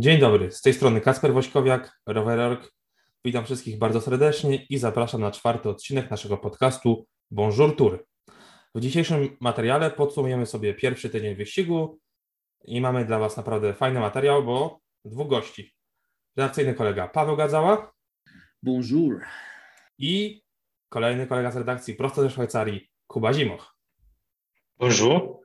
Dzień dobry, z tej strony Kasper Wośkowiak, Rowerorg. Witam wszystkich bardzo serdecznie i zapraszam na czwarty odcinek naszego podcastu Bonjour Tour. W dzisiejszym materiale podsumujemy sobie pierwszy tydzień wyścigu i mamy dla Was naprawdę fajny materiał, bo dwóch gości. Redakcyjny kolega Paweł Gadzała. Bonjour. I kolejny kolega z redakcji prosto ze Szwajcarii, Kuba Zimoch. Bonjour.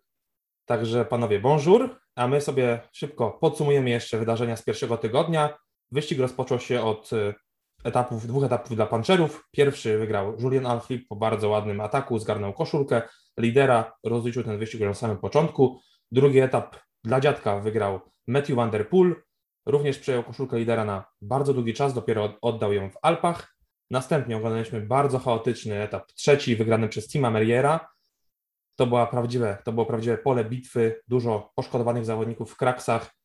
Także panowie, bonjour, a my sobie szybko podsumujemy jeszcze wydarzenia z pierwszego tygodnia. Wyścig rozpoczął się od y, etapów, dwóch etapów dla panczerów. Pierwszy wygrał Julian Alflip po bardzo ładnym ataku, zgarnął koszulkę lidera, rozliczył ten wyścig już na samym początku. Drugi etap dla dziadka wygrał Matthew Van Der Poel, również przejął koszulkę lidera na bardzo długi czas, dopiero oddał ją w Alpach. Następnie oglądaliśmy bardzo chaotyczny etap trzeci, wygrany przez Tima Meriera. To, była prawdziwe, to było prawdziwe pole bitwy, dużo poszkodowanych zawodników w kraksach,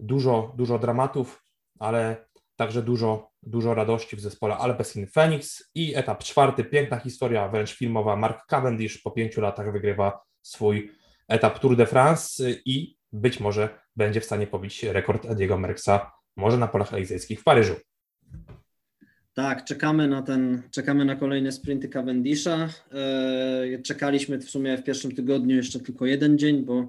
dużo, dużo dramatów, ale także dużo, dużo radości w zespole Alpecin Phoenix i etap czwarty, piękna historia, wręcz filmowa. Mark Cavendish po pięciu latach wygrywa swój etap Tour de France i być może będzie w stanie pobić rekord Ediego Merckxa, może na polach elizejskich w Paryżu. Tak, czekamy na ten, czekamy na kolejne sprinty Cavendisha. E, czekaliśmy w sumie w pierwszym tygodniu jeszcze tylko jeden dzień, bo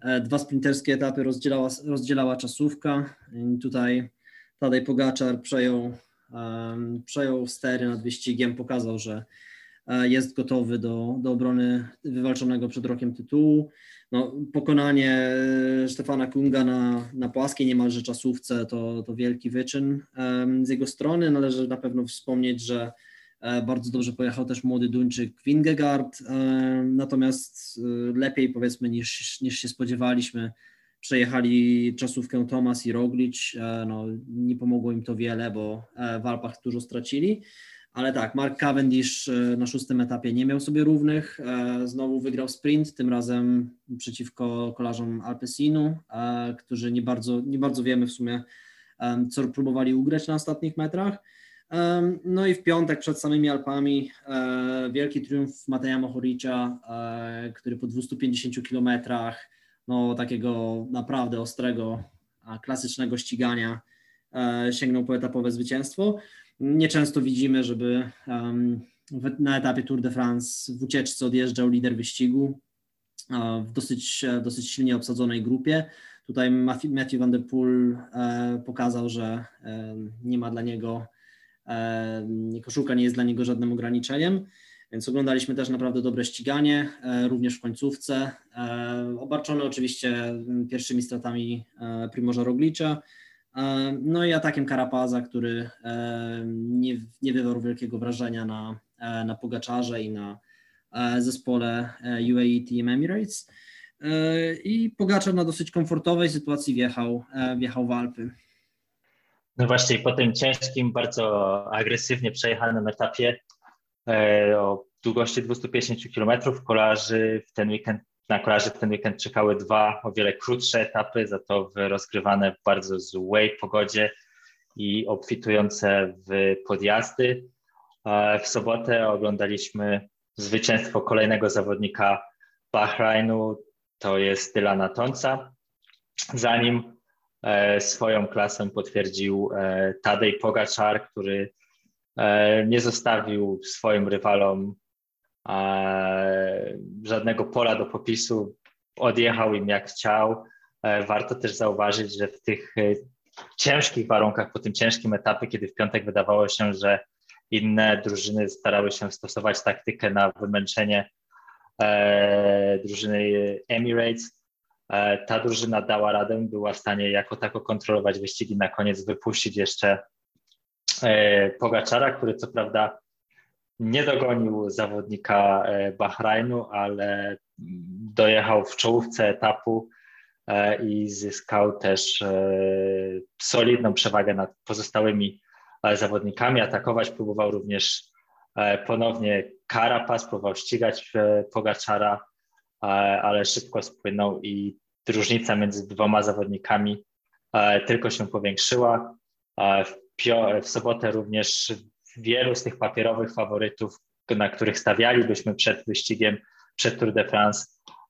e, dwa sprinterskie etapy rozdzielała, rozdzielała czasówka. I tutaj Tadej Pogaczar przejął, przejął stery nad wyścigiem, pokazał, że e, jest gotowy do, do obrony wywalczonego przed rokiem tytułu. No, pokonanie Stefana Kunga na, na płaskiej niemalże czasówce to, to wielki wyczyn z jego strony. Należy na pewno wspomnieć, że e, bardzo dobrze pojechał też młody Duńczyk Wingegaard, um, natomiast e, lepiej powiedzmy niż, niż się spodziewaliśmy przejechali czasówkę Thomas i Roglic. E, no, nie pomogło im to wiele, bo w Alpach dużo stracili. Ale tak, Mark Cavendish e, na szóstym etapie nie miał sobie równych. E, znowu wygrał sprint, tym razem przeciwko kolarzom Alpesinu, e, którzy nie bardzo, nie bardzo wiemy w sumie, co próbowali ugrać na ostatnich metrach. No i w piątek przed samymi Alpami wielki triumf Mateja Mohoricza, który po 250 kilometrach no, takiego naprawdę ostrego, klasycznego ścigania sięgnął po etapowe zwycięstwo. Nieczęsto widzimy, żeby na etapie Tour de France w ucieczce odjeżdżał lider wyścigu w dosyć, dosyć silnie obsadzonej grupie. Tutaj Matthew Van Der Poel e, pokazał, że e, nie ma dla niego, e, koszulka nie jest dla niego żadnym ograniczeniem, więc oglądaliśmy też naprawdę dobre ściganie, również w końcówce, obarczone oczywiście pierwszymi stratami Primorza Roglicza, E, no i atakiem Karapaza, który e, nie, nie wywarł wielkiego wrażenia na, e, na Pogaczarze i na zespole UAE Team Emirates. I Pogaczar na dosyć komfortowej sytuacji wjechał, wjechał w Alpy. No właśnie, po tym ciężkim, bardzo agresywnie przejechanym etapie o długości 250 km kolarzy w ten weekend na kolarzy w ten weekend czekały dwa o wiele krótsze etapy, za to rozgrywane w bardzo złej pogodzie i obfitujące w podjazdy. W sobotę oglądaliśmy zwycięstwo kolejnego zawodnika Bahrainu, to jest Dylana Tonca. Zanim e, swoją klasę potwierdził e, Tadej Pogaczar, który e, nie zostawił swoim rywalom żadnego pola do popisu, odjechał im jak chciał. E, warto też zauważyć, że w tych e, ciężkich warunkach, po tym ciężkim etapie, kiedy w piątek wydawało się, że inne drużyny starały się stosować taktykę na wymęczenie e, drużyny Emirates, ta drużyna dała radę, była w stanie jako tako kontrolować wyścigi, na koniec wypuścić jeszcze Pogaczara, który co prawda nie dogonił zawodnika e, Bahrajnu, ale dojechał w czołówce etapu e, i zyskał też e, solidną przewagę nad pozostałymi zawodnikami. Atakować próbował również ponownie Karapaz, próbował ścigać Pogaczara, ale szybko spłynął i różnica między dwoma zawodnikami tylko się powiększyła. W, sobotę również wielu z tych papierowych faworytów, na których stawialibyśmy przed wyścigiem, przed Tour de France,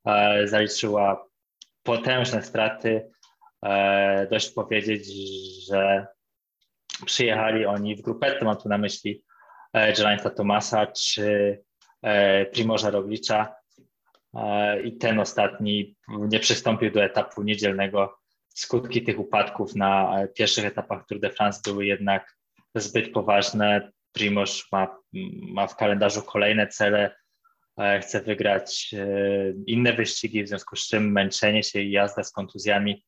e, zaliczyła potężne straty. dość powiedzieć, że przyjechali oni w grupetę, mam tu na myśli Geraint'a Tomasa czy Primorza Roglicza i ten ostatni nie przystąpił do etapu niedzielnego. Skutki tych upadków na pierwszych etapach Tour de France były jednak zbyt poważne. Primoz ma, ma w kalendarzu kolejne cele, chce wygrać e, inne wyścigi, w związku z czym męczenie się i jazda z kontuzjami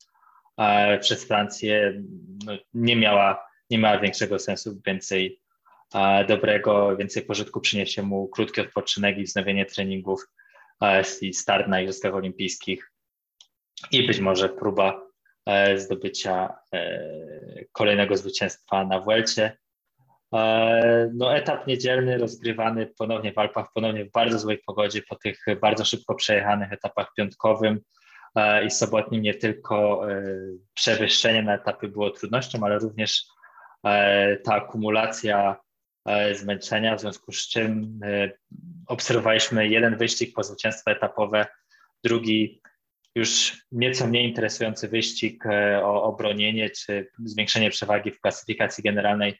przez Francję no, nie, miała, nie miała większego sensu, więcej dobrego, więcej pożytku przyniesie mu krótki odpoczynek i wznowienie treningów i start na Igrzyskach Olimpijskich i być może próba e, zdobycia e, kolejnego zwycięstwa na Vuelcie. E, no, etap niedzielny rozgrywany ponownie w Alpach, ponownie w bardzo złej pogodzie po tych bardzo szybko przejechanych etapach piątkowym i sobotnim nie tylko przewyższenie na etapy było trudnością, ale również ta akumulacja zmęczenia, w związku z czym obserwowaliśmy jeden wyścig po zwycięstwo etapowe, drugi już nieco mniej interesujący wyścig e, o obronienie czy zwiększenie przewagi w klasyfikacji generalnej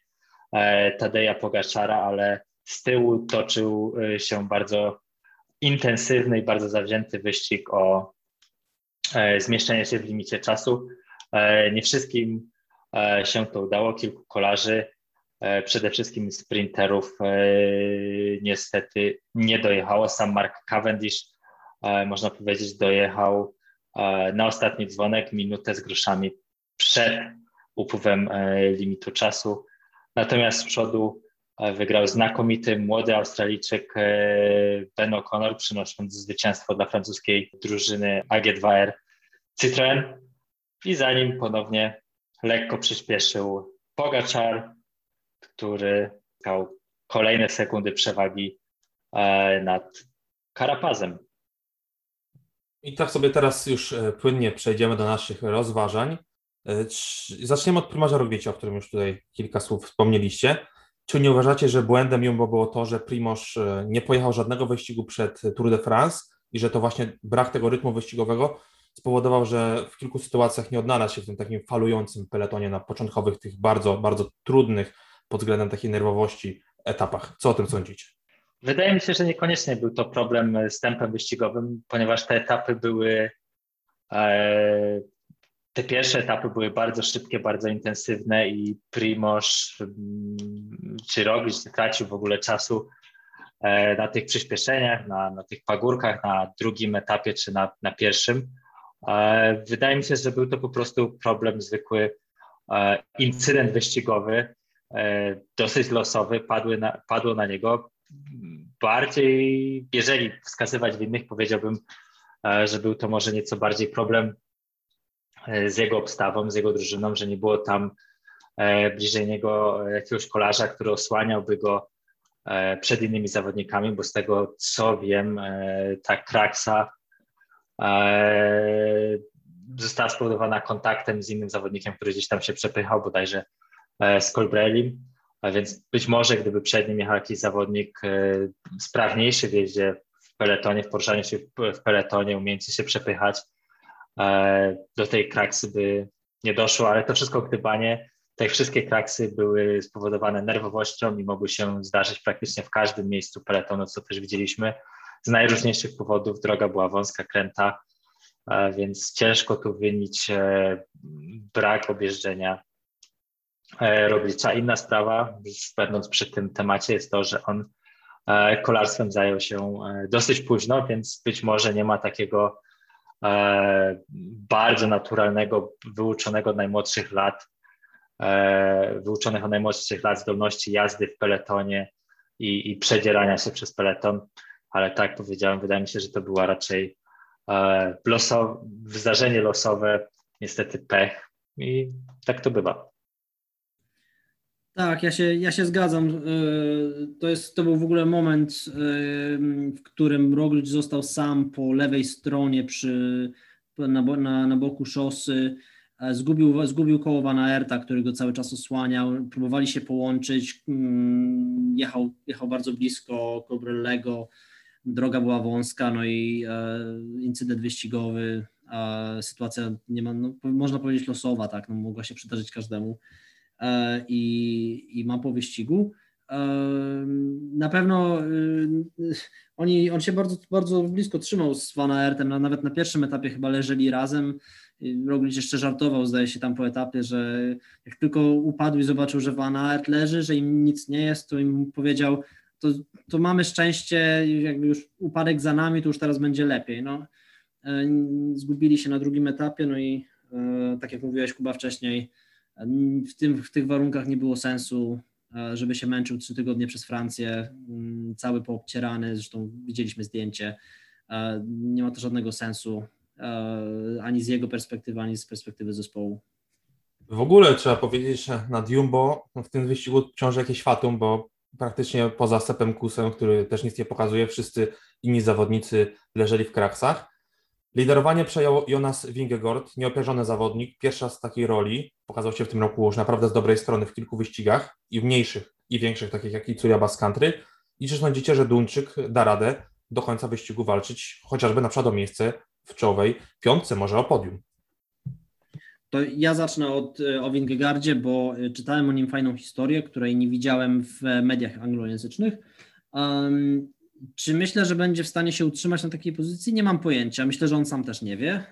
e, Tadeja Pogaczara, ale z tyłu toczył e, się bardzo intensywny i bardzo zawzięty wyścig o zmieszczenie się w limicie czasu. Nie wszystkim się to udało, kilku kolarzy przede wszystkim sprinterów niestety nie dojechało. Sam Mark Cavendish, można powiedzieć, dojechał na ostatni dzwonek, minutę z groszami przed upływem limitu czasu. Natomiast z przodu wygrał znakomity młody Australijczyk Ben O'Connor, przynosząc zwycięstwo dla francuskiej drużyny AG2R Citroën. I za nim ponownie lekko przyspieszył Pogaczar, który miał kolejne sekundy przewagi e, nad Karapazem. I tak sobie teraz już e, płynnie przejdziemy do naszych rozważań. E, zaczniemy od prymarza Rogwicia, o którym już tutaj kilka słów wspomnieliście. Czy nie uważacie, że błędem Jumbo było to, że Primoz nie pojechał żadnego wyścigu przed Tour de France i że to właśnie brak tego rytmu wyścigowego spowodował, że w kilku sytuacjach nie odnalazł się w tym takim falującym peletonie na początkowych, tych bardzo, bardzo trudnych pod względem takiej nerwowości etapach. Co o tym sądzicie? Wydaje mi się, że niekoniecznie był to problem z tempem wyścigowym, ponieważ te etapy były, e, te pierwsze etapy były bardzo szybkie, bardzo intensywne i Primoz mm, czy Roglic nie tracił w ogóle czasu e, na tych przyspieszeniach, na, na tych pagórkach, na drugim etapie czy na, na pierwszym. E, wydaje mi się, że był to po prostu problem zwykły, incydent wyścigowy, dosyć losowy, padły na, padło na niego. Bardziej, jeżeli wskazywać winnych, powiedziałbym, e, że był to może nieco bardziej problem e, z jego obstawą, z jego drużyną, że nie było tam bliżej niego jakiegoś kolarza, który osłaniałby go przed innymi zawodnikami, bo z tego co wiem, ta kraksa została spowodowana kontaktem z innym zawodnikiem, który gdzieś tam się przepychał, bodajże E, z Colbrellim, a więc być może gdyby przed nim jechał jakiś zawodnik e, sprawniejszy w jeździe w peletonie, w poruszaniu się w peletonie, umiejący się przepychać, e, do tej kraksy by nie doszło, ale to wszystko gdybanie. Te wszystkie kraksy były spowodowane nerwowością i mogły się zdarzyć praktycznie w każdym miejscu peletonu, co też widzieliśmy. Z najróżniejszych powodów droga była wąska, kręta, więc ciężko tu wynić brak objeżdżenia E, Roglicza. Inna sprawa, będąc przy tym temacie, jest to, że on e, kolarstwem zajął się e, dosyć późno, więc być może nie ma takiego bardzo naturalnego, wyuczonego od najmłodszych lat, wyuczonych od najmłodszych lat zdolności jazdy w peletonie i, i przedzierania się przez peleton, ale tak powiedziałem, wydaje mi się, że to była raczej losowe, zdarzenie losowe, niestety pech i tak to bywa. Tak, ja się, ja się zgadzam. E, to, jest, to był w ogóle moment, e, w którym Roglic został sam po lewej stronie przy, na, na, na boku szosy. E, zgubił, zgubił koło Van Aerta, który go cały czas osłaniał. Próbowali się połączyć. Mm, jechał, jechał bardzo blisko Cobrellego. Droga była wąska, no i incydent wyścigowy sytuacja nie ma, no, można powiedzieć losowa, tak, no, mogła się przydarzyć każdemu i, i ma po wyścigu. Na pewno oni, on się bardzo, bardzo blisko trzymał z Van Aertem, nawet na pierwszym etapie chyba leżeli razem. Roglic jeszcze żartował, zdaje się tam po etapie, że jak tylko upadł i zobaczył, że Van Aert leży, że im nic nie jest, to im powiedział, to, to mamy szczęście, jakby już upadek za nami, to już teraz będzie lepiej. No, e, zgubili się na drugim etapie, no i e, tak jak mówiłeś Kuba wcześniej, w, tym, w tych warunkach nie było sensu, e, żeby się męczył trzy tygodnie przez Francję, mm, cały poobcierany, zresztą widzieliśmy zdjęcie. Nie ma to żadnego sensu ani z jego perspektywy, ani z perspektywy zespołu. W ogóle trzeba powiedzieć, że nad Jumbo w tym wyścigu ciąży jakieś fatum, bo praktycznie poza Sepem Kusem, który też nic nie pokazuje, wszyscy inni zawodnicy leżeli w kraksach. Liderowanie przejął Jonas Vingegaard, nieopierzony zawodnik, pierwsza z takiej roli. Pokazał się w tym roku już naprawdę z dobrej strony w kilku wyścigach, i w mniejszych, i większych, takich jak Itzuya Bass Country. I czy sądzicie, że Duńczyk da radę do końca wyścigu walczyć, chociażby na przykład o miejsce w czołowej piątce, może o podium? To ja zacznę od, e, o Wingegardzie, bo e, czytałem o nim fajną historię, której nie widziałem w mediach anglojęzycznych. Czy myślę, że będzie w stanie się utrzymać na takiej pozycji? Nie mam pojęcia. Myślę, że on sam też nie wie. E,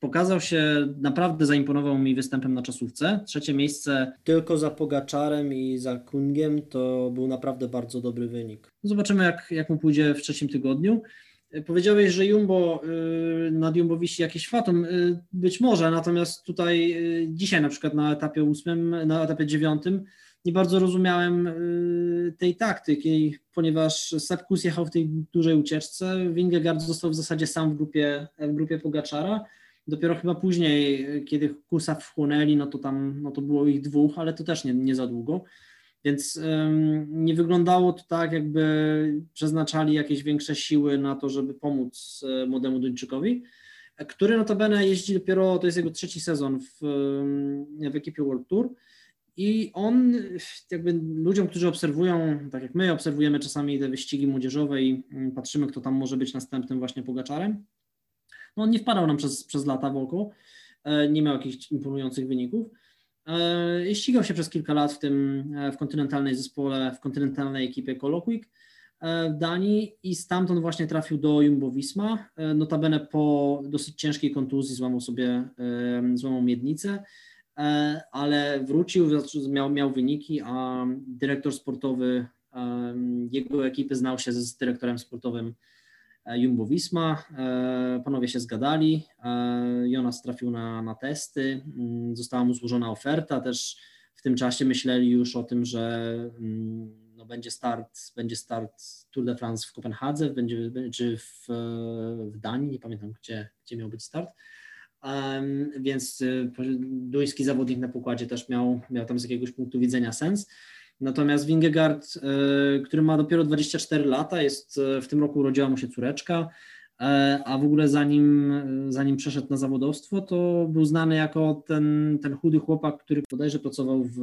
pokazał się, naprawdę zaimponował mi występem na czasówce. Trzecie miejsce tylko za Pogaczarem i za Kungiem to był naprawdę bardzo dobry wynik. Zobaczymy, jak, jak mu pójdzie w trzecim tygodniu. Powiedziałeś, że Jumbo, y, nad Jumbo wisi jakieś fatum. Być może, natomiast tutaj dzisiaj na przykład na etapie ósmym, na etapie dziewiątym nie bardzo rozumiałem tej taktyki, ponieważ Sepkus jechał w tej dużej ucieczce, Wingegaard został w zasadzie sam w grupie, w grupie Pogaczara. Dopiero chyba później, kiedy Kusa wchłonęli, no to tam no to było ich dwóch, ale to też nie, nie za długo. Więc nie wyglądało to tak, jakby przeznaczali jakieś większe siły na to, żeby pomóc e, młodemu Duńczykowi, który notabene jeździ dopiero, to jest jego trzeci sezon w, w ekipie World Tour. I on jakby ludziom, którzy obserwują, tak jak my obserwujemy czasami te wyścigi młodzieżowe i mm, patrzymy, kto tam może być następnym właśnie pogaczarem, no on nie wpadał nam przez, przez lata w oko, e, nie miał jakichś imponujących wyników, E, ścigał się przez kilka lat w tym, e, w kontynentalnej zespole, w kontynentalnej ekipie e, w Danii i stamtąd właśnie trafił do Jumbo-Visma, notabene po dosyć ciężkiej kontuzji złamał sobie, złamał miednicę, ale wrócił, miał, miał wyniki, a dyrektor sportowy jego ekipy znał się z dyrektorem sportowym E, Jumbo Visma. E, panowie się zgadali. E, Jonas trafił na, na testy. Mm, została mu złożona oferta. Też w tym czasie myśleli już o tym, że mm, no będzie start, będzie start Tour de France w Kopenhadze, będzie, czy w, w Danii, nie pamiętam gdzie, gdzie miał być start. Więc duński zawodnik na pokładzie też miał, miał tam z jakiegoś punktu widzenia sens. Natomiast Wingegaard, e, który ma dopiero 24 lata, jest e, w tym roku urodziła mu się córeczka, e, a w ogóle zanim, zanim przeszedł na zawodowstwo, to był znany jako ten, ten chudy chłopak, który bodajże pracował w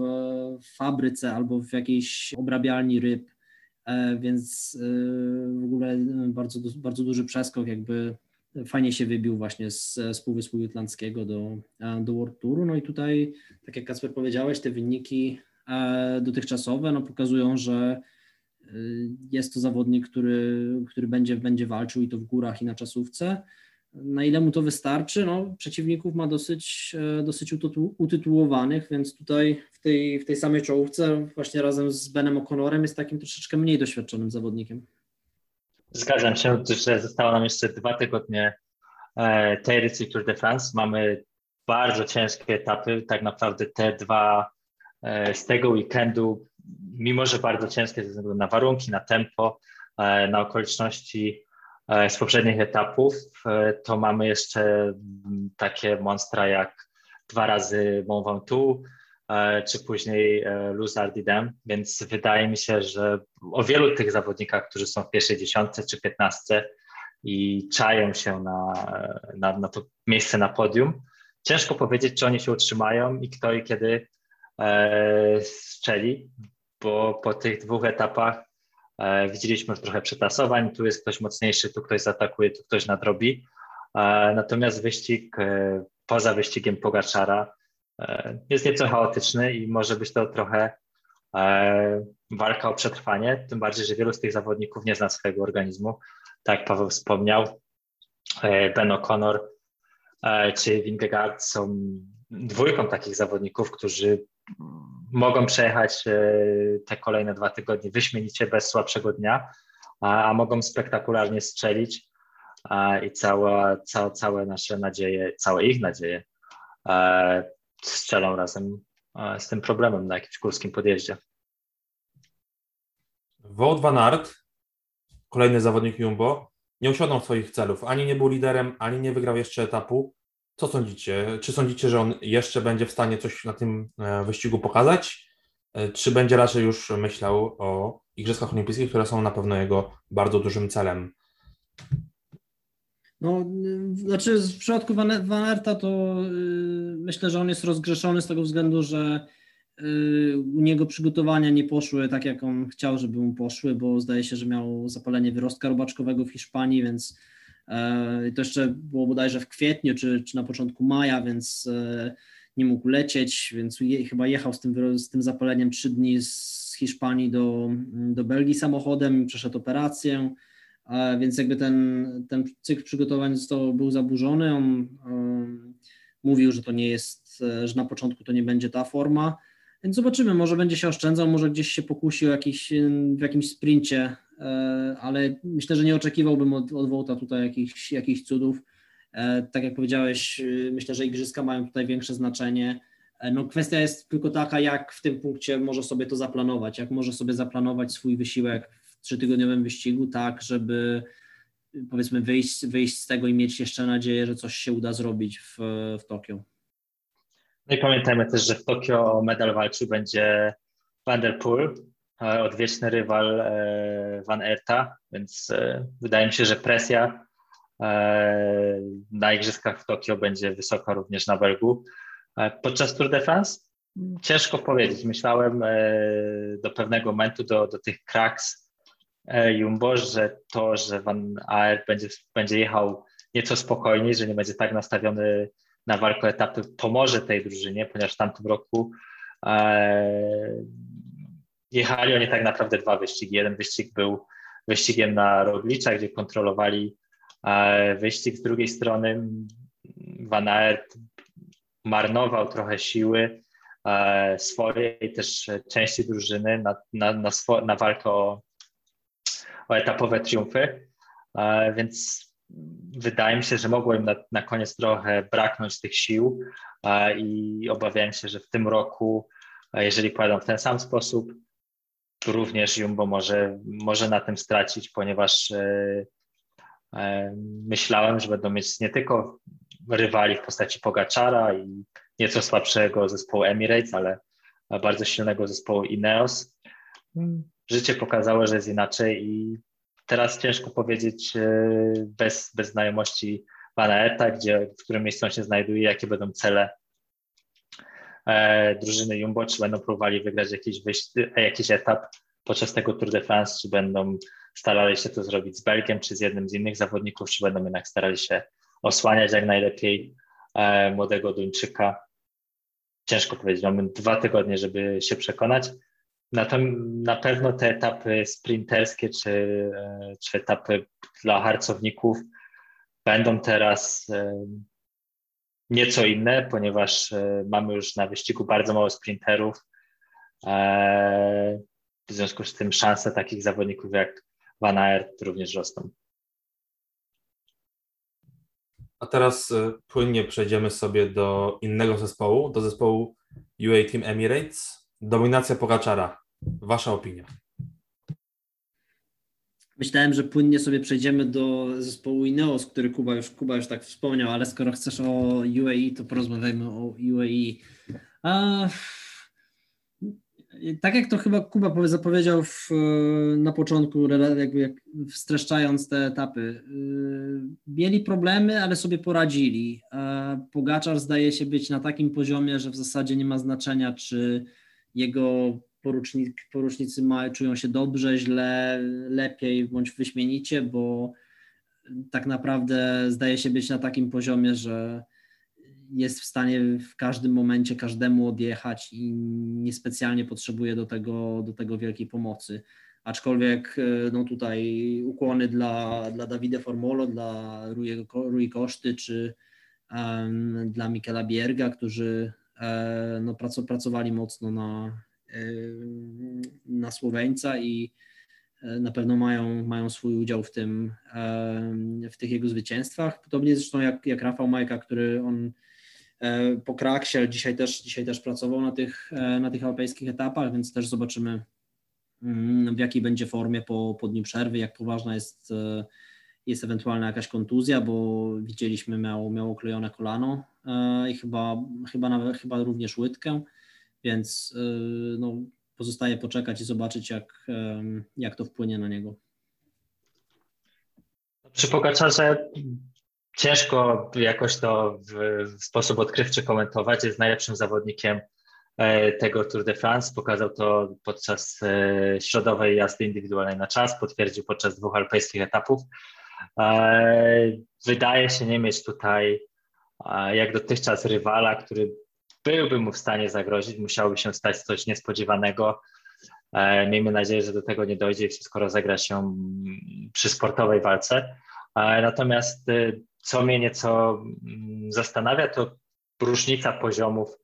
fabryce albo w jakiejś obrabialni ryb, więc w ogóle bardzo, bardzo duży przeskok, jakby fajnie się wybił właśnie z, Półwyspu Jutlandzkiego do, do World Touru. No i tutaj, tak jak Kasper powiedziałeś, te wyniki E, dotychczasowe no, pokazują, że e, jest to zawodnik, który, który będzie, będzie walczył i to w górach i na czasówce. Na ile mu to wystarczy? No, przeciwników ma dosyć, e, dosyć utytułowanych, więc tutaj w tej, w tej samej czołówce właśnie razem z Benem O'Connorem jest takim troszeczkę mniej doświadczonym zawodnikiem. Zgadzam się, że zostało nam jeszcze dwa tygodnie tej edycji Tour de France. Mamy bardzo ciężkie etapy, tak naprawdę te dwa E, z tego weekendu, mimo że bardzo ciężkie ze względu na warunki, na tempo, e, na okoliczności e, z poprzednich etapów, to mamy jeszcze takie monstra jak dwa razy Mont Ventoux, czy później Luz Ardidem, więc wydaje mi się, że o wielu tych zawodnikach, którzy są w pierwszej dziesiątce czy piętnastce i czają się na, na, na to miejsce na podium, ciężko powiedzieć, czy oni się utrzymają i kto i kiedy E, strzeli, bo po tych dwóch etapach e, widzieliśmy już trochę przetasowań, tu jest ktoś mocniejszy, tu ktoś zaatakuje, tu ktoś nadrobi. Natomiast wyścig poza wyścigiem Pogaczara jest nieco chaotyczny i może być to trochę walka o przetrwanie, tym bardziej, że wielu z tych zawodników nie zna swojego organizmu. Tak jak Paweł wspomniał, Ben O'Connor czy Vingegaard są dwójką takich zawodników, którzy mogą przejechać e, te kolejne dwa tygodnie wyśmienicie bez słabszego dnia, a, a mogą spektakularnie strzelić i cała, cała, całe nasze nadzieje, całe ich nadzieje strzelą razem z tym problemem na jakimś górskim podjeździe. Wout van Aert, kolejny zawodnik Jumbo, nie osiągnął swoich celów. Ani nie był liderem, ani nie wygrał jeszcze etapu. Co sądzicie? Czy sądzicie, że on jeszcze będzie w stanie coś na tym e, wyścigu pokazać? E, czy będzie raczej już myślał o Igrzyskach Olimpijskich, które są na pewno jego bardzo dużym celem? No, znaczy w przypadku Van, Van Aerta to yy, myślę, że on jest rozgrzeszony z tego względu, że yy, u niego przygotowania nie poszły tak, jak on chciał, żeby mu poszły, bo zdaje się, że miał zapalenie wyrostka robaczkowego w Hiszpanii, więc E, to jeszcze było bodajże w kwietniu czy, czy na początku maja, więc e, nie mógł lecieć, więc je, chyba jechał z tym, z tym zapaleniem trzy dni z Hiszpanii do, do Belgii samochodem, przeszedł operację, e, więc jakby ten, ten cykl przygotowań został, był zaburzony. On mówił, że to nie jest, że na początku to nie będzie ta forma, więc zobaczymy, może będzie się oszczędzał, może gdzieś się pokusi o jakiś, w jakimś sprincie E, ale myślę, że nie oczekiwałbym od, od Wołta tutaj jakichś, jakichś cudów. E, tak jak powiedziałeś, y, myślę, że igrzyska mają tutaj większe znaczenie. E, no, kwestia jest tylko taka, jak w tym punkcie może sobie to zaplanować, jak może sobie zaplanować swój wysiłek trzytygodniowym wyścigu, tak, żeby powiedzmy wyjść, wyjść z tego i mieć jeszcze nadzieję, że coś się uda zrobić w, w Tokio. No i pamiętajmy też, że w Tokio o medal walczył będzie Van der Poel, odwieczny rywal e, Van Erta, więc e, wydaje mi się, że presja e, na Igrzyskach w Tokio będzie wysoka również na Belgu. Podczas Tour de France ciężko powiedzieć. Myślałem do pewnego momentu, do, do tych kraks Jumbo, że to, że Van Aert będzie, będzie jechał nieco spokojniej, że nie będzie tak nastawiony na walkę etapy, pomoże tej drużynie, ponieważ w tamtym roku jechali oni tak naprawdę dwa wyścigi. Jeden wyścig był wyścigiem na Roglicza, gdzie kontrolowali e, wyścig. Z drugiej strony Van Aert marnował trochę siły e, swojej też części drużyny na, na, na, swo, na walkę o, etapowe triumfy, e, więc wydaje mi się, że mogło im na, na koniec trochę braknąć tych sił i obawiałem się, że w tym roku, jeżeli pojadą w ten sam sposób, również Jumbo może, może na tym stracić, ponieważ e, e, myślałem, że będą mieć nie tylko rywali w postaci Pogaczara i nieco słabszego zespołu Emirates, ale bardzo silnego zespołu Ineos. Życie pokazało, że jest inaczej i teraz ciężko powiedzieć e, bez, bez znajomości pana Eta, gdzie, w którym miejscu on się znajduje, jakie będą cele e, drużyny Jumbo, czy będą próbowali wygrać jakiś, jakiś etap podczas tego Tour de France, czy będą starali się to zrobić z Belgiem, czy z jednym z innych zawodników, czy będą jednak starali się osłaniać jak najlepiej e, młodego Duńczyka. Ciężko powiedzieć, mamy dwa tygodnie, żeby się przekonać. Natomiast na pewno te etapy sprinterskie czy, e, czy etapy dla harcowników będą teraz e, nieco inne, ponieważ e, mamy już na wyścigu bardzo mało sprinterów. W związku z tym szanse takich zawodników jak Van Aert również rosną. A teraz płynnie przejdziemy sobie do innego zespołu, do zespołu UA Team Emirates. Dominacja Pogaczara. Wasza opinia? Myślałem, że płynnie sobie przejdziemy do zespołu Ineos, który Kuba już, Kuba już tak wspomniał, ale skoro chcesz o UAE, to porozmawiajmy o UAE. A, tak jak to chyba Kuba zapowiedział w, na początku, jakby jak streszczając te etapy, y, mieli problemy, ale sobie poradzili. Pogaczar zdaje się być na takim poziomie, że w zasadzie nie ma znaczenia, czy jego porucznik, porucznicy ma, czują się dobrze, źle, lepiej bądź wyśmienicie, bo tak naprawdę zdaje się być na takim poziomie, że jest w stanie w każdym momencie każdemu odjechać i niespecjalnie potrzebuje do tego, do tego wielkiej pomocy. Aczkolwiek no tutaj ukłony dla, dla Davide Formolo, dla Rui, Rui Koszty czy um, dla Michela Bierga, którzy e, no, pracowali mocno na, na Słoweńca i e, na pewno mają, mają swój udział w tym, w tych jego zwycięstwach. Podobnie zresztą jak, jak Rafał Majka, który on e, po kraksie, ale dzisiaj też, dzisiaj też pracował na tych, e, na tych europejskich etapach, więc też zobaczymy w jakiej będzie formie po, po dniu przerwy, jak poważna jest, jest ewentualna jakaś kontuzja, bo widzieliśmy miał, miał oklejone kolano i chyba, chyba, nawet, chyba również łydkę więc y, no, pozostaje poczekać i zobaczyć, jak, jak to wpłynie na niego. Przy Pogaczarze ciężko jakoś to w, sposób odkrywczy komentować. Jest najlepszym zawodnikiem e, tego Tour de France. Pokazał to podczas e, środowej jazdy indywidualnej na czas, potwierdził podczas dwóch alpejskich etapów. E, wydaje się nie mieć tutaj jak dotychczas rywala, który byłby mu w stanie zagrozić, musiałoby się stać coś niespodziewanego. E, miejmy nadzieję, że do tego nie dojdzie i wszystko rozegra się przy sportowej walce. E, natomiast e, co mnie nieco mm, zastanawia, to różnica poziomów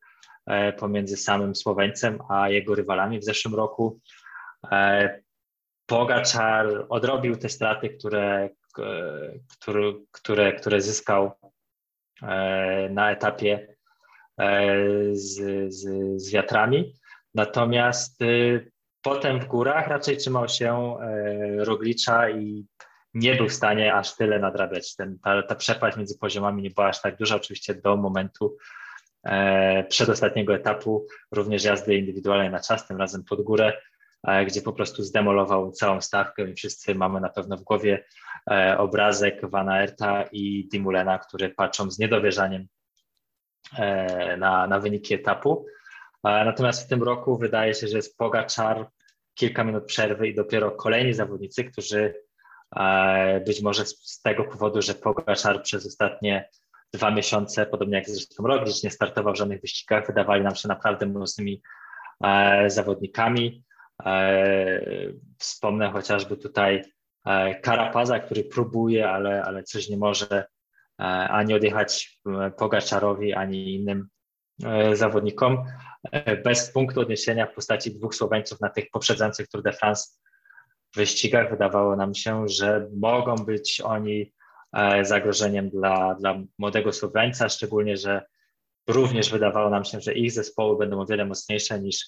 pomiędzy samym Słoweńcem a jego rywalami w zeszłym roku. Pogaczar odrobił te straty, które, które, które, które zyskał na etapie E, z, z, z wiatrami. Natomiast y, potem w górach raczej trzymał się e, Roglicza i nie był w stanie aż tyle nadrabiać. Ten, ta, ta przepaść między poziomami nie była aż tak duża, oczywiście do momentu e, przedostatniego etapu, również jazdy indywidualnej na czas, tym razem pod górę, e, gdzie po prostu zdemolował całą stawkę i wszyscy mamy na pewno w głowie e, obrazek Van Aerta i Dimulena, który patrzą z niedowierzaniem E, na, na wyniki etapu. E, natomiast w tym roku wydaje się, że jest Pogaczar, kilka minut przerwy i dopiero kolejni zawodnicy, którzy e, być może z tego powodu, że Pogaczar przez ostatnie dwa miesiące, podobnie jak zresztą Roglic, nie startował w żadnych wyścigach, wydawali nam się naprawdę mocnymi zawodnikami. Wspomnę chociażby tutaj Karapaza, który próbuje, ale, ale coś nie może E, ani odjechać e, Pogaczarowi, ani innym e, zawodnikom. Bez punktu odniesienia w postaci dwóch Słoweńców na tych poprzedzających Tour de France wyścigach wydawało nam się, że mogą być oni zagrożeniem dla, dla młodego Słoweńca, szczególnie, że również wydawało nam się, że ich zespoły będą o wiele mocniejsze niż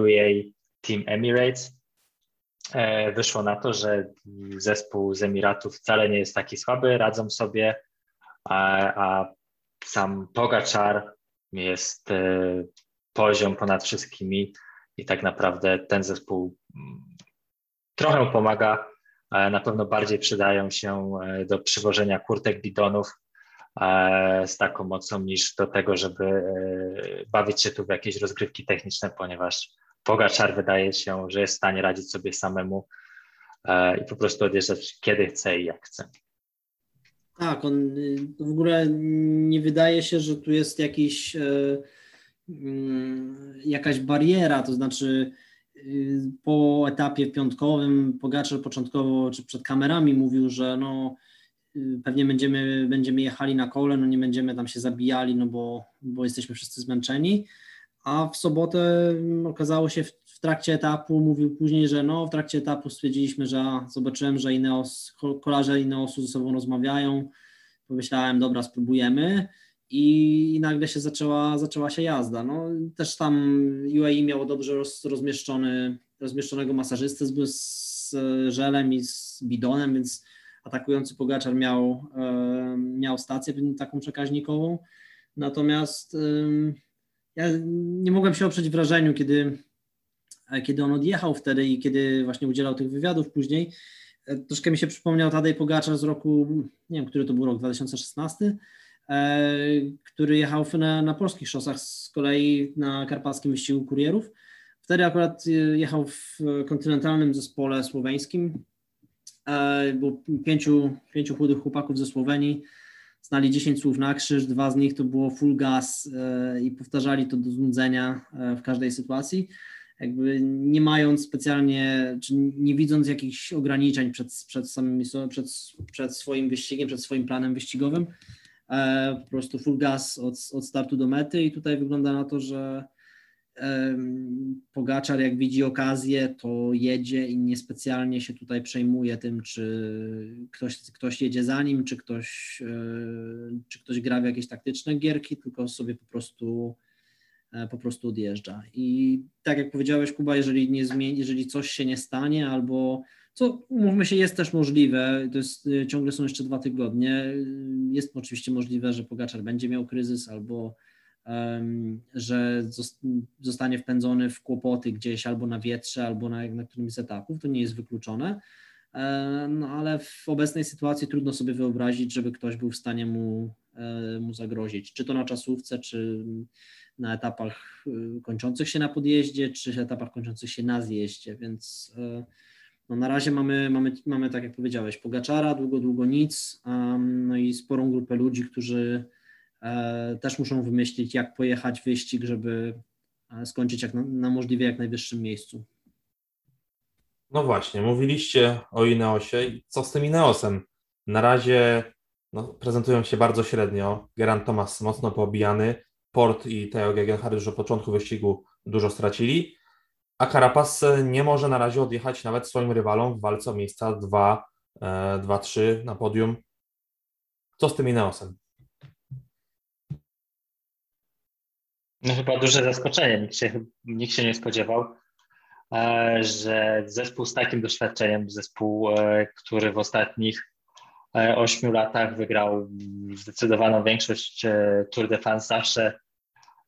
UAE Team Emirates. E, wyszło na to, że zespół z Emiratów wcale nie jest taki słaby, radzą sobie, a, a sam Pogaczar jest e, poziom ponad wszystkimi i tak naprawdę ten zespół mm, trochę pomaga. Na pewno bardziej przydają się e, do przywożenia kurtek bidonów z taką mocą niż do tego, żeby bawić się tu w jakieś rozgrywki techniczne, ponieważ Pogaczar wydaje się, że jest w stanie radzić sobie samemu e, i po prostu odjeżdżać kiedy chce i jak chce. Tak, on y, w ogóle nie wydaje się, że tu jest jakiś, e, mm, jakaś bariera, to znaczy y, po etapie piątkowym Pogaczar początkowo czy przed kamerami mówił, że no y, pewnie będziemy, będziemy jechali na kole, no nie będziemy tam się zabijali, no bo, bo jesteśmy wszyscy zmęczeni a w sobotę mm, okazało się w, w, trakcie etapu, mówił później, że no w trakcie etapu stwierdziliśmy, że zobaczyłem, że Ineos, kolarze Ineosu ze sobą rozmawiają, pomyślałem, dobra, spróbujemy. I, nagle się zaczęła, zaczęła się jazda. No, też tam UAE miało dobrze roz, rozmieszczony, rozmieszczonego masażystę z, z żelem i z bidonem, więc atakujący Pogaczar miał, e, miał stację taką przekaźnikową, natomiast ja nie mogłem się oprzeć wrażeniu, kiedy, kiedy on odjechał wtedy i kiedy właśnie udzielał tych wywiadów później. E, troszkę mi się przypomniał Tadej Pogaczar z roku, nie wiem, który to był rok, 2016, e, który jechał na, na polskich szosach z kolei na karpackim wyścigu kurierów. Wtedy akurat e, jechał w kontynentalnym zespole słoweńskim Było pięciu, pięciu chudych chłopaków ze Słowenii, znali 10 słów na krzyż, dwa z nich to było full gas i powtarzali to do znudzenia w każdej sytuacji. Jakby nie mając specjalnie, czy nie widząc jakichś ograniczeń przed, przed, samym, przed, przed swoim wyścigiem, przed swoim planem wyścigowym, e, po prostu full gas od, od startu do mety. I tutaj wygląda na to, że Pogaczar jak widzi okazję, to jedzie i niespecjalnie się tutaj przejmuje tym, czy ktoś, ktoś jedzie za nim, czy ktoś, e, czy ktoś gra w jakieś taktyczne gierki, tylko sobie po prostu E, po prostu odjeżdża. I tak jak powiedziałeś, Kuba, jeżeli, nie zmieni, jeżeli coś się nie stanie, albo co mówmy się, jest też możliwe, to jest, e, ciągle są jeszcze dwa tygodnie, jest oczywiście możliwe, że Pogaczar będzie miał kryzys albo że zostanie wpędzony w kłopoty gdzieś albo na wietrze, albo na, na którymś z etapów, to nie jest wykluczone. E, no ale w obecnej sytuacji trudno sobie wyobrazić, żeby ktoś był w stanie mu, mu zagrozić, czy to na czasówce, czy na etapach y, kończących się na podjeździe, czy etapach kończących się na zjeździe, więc y, no na razie mamy, mamy, mamy, tak jak powiedziałeś, Pogaczara, długo, długo nic, no i sporą grupę ludzi, którzy e, też muszą wymyślić, jak pojechać wyścig, żeby e, skończyć jak na, na możliwie jak najwyższym miejscu. No właśnie, mówiliście o Ineosie. Co z tym Ineosem? Na razie no, prezentują się bardzo średnio. Geran Thomas mocno poobijany. Port i Theo Gegenhardt już od początku wyścigu dużo stracili, a Carapaz nie może na razie odjechać nawet swoim rywalom w walce o miejsca 2-3 e, na podium. Co z tym Ineosem? No chyba duże zaskoczenie. Nikt się, nikt się nie spodziewał, e, że zespół z takim doświadczeniem, zespół, e, który w ostatnich ośmiu latach wygrał zdecydowaną większość Tour de France zawsze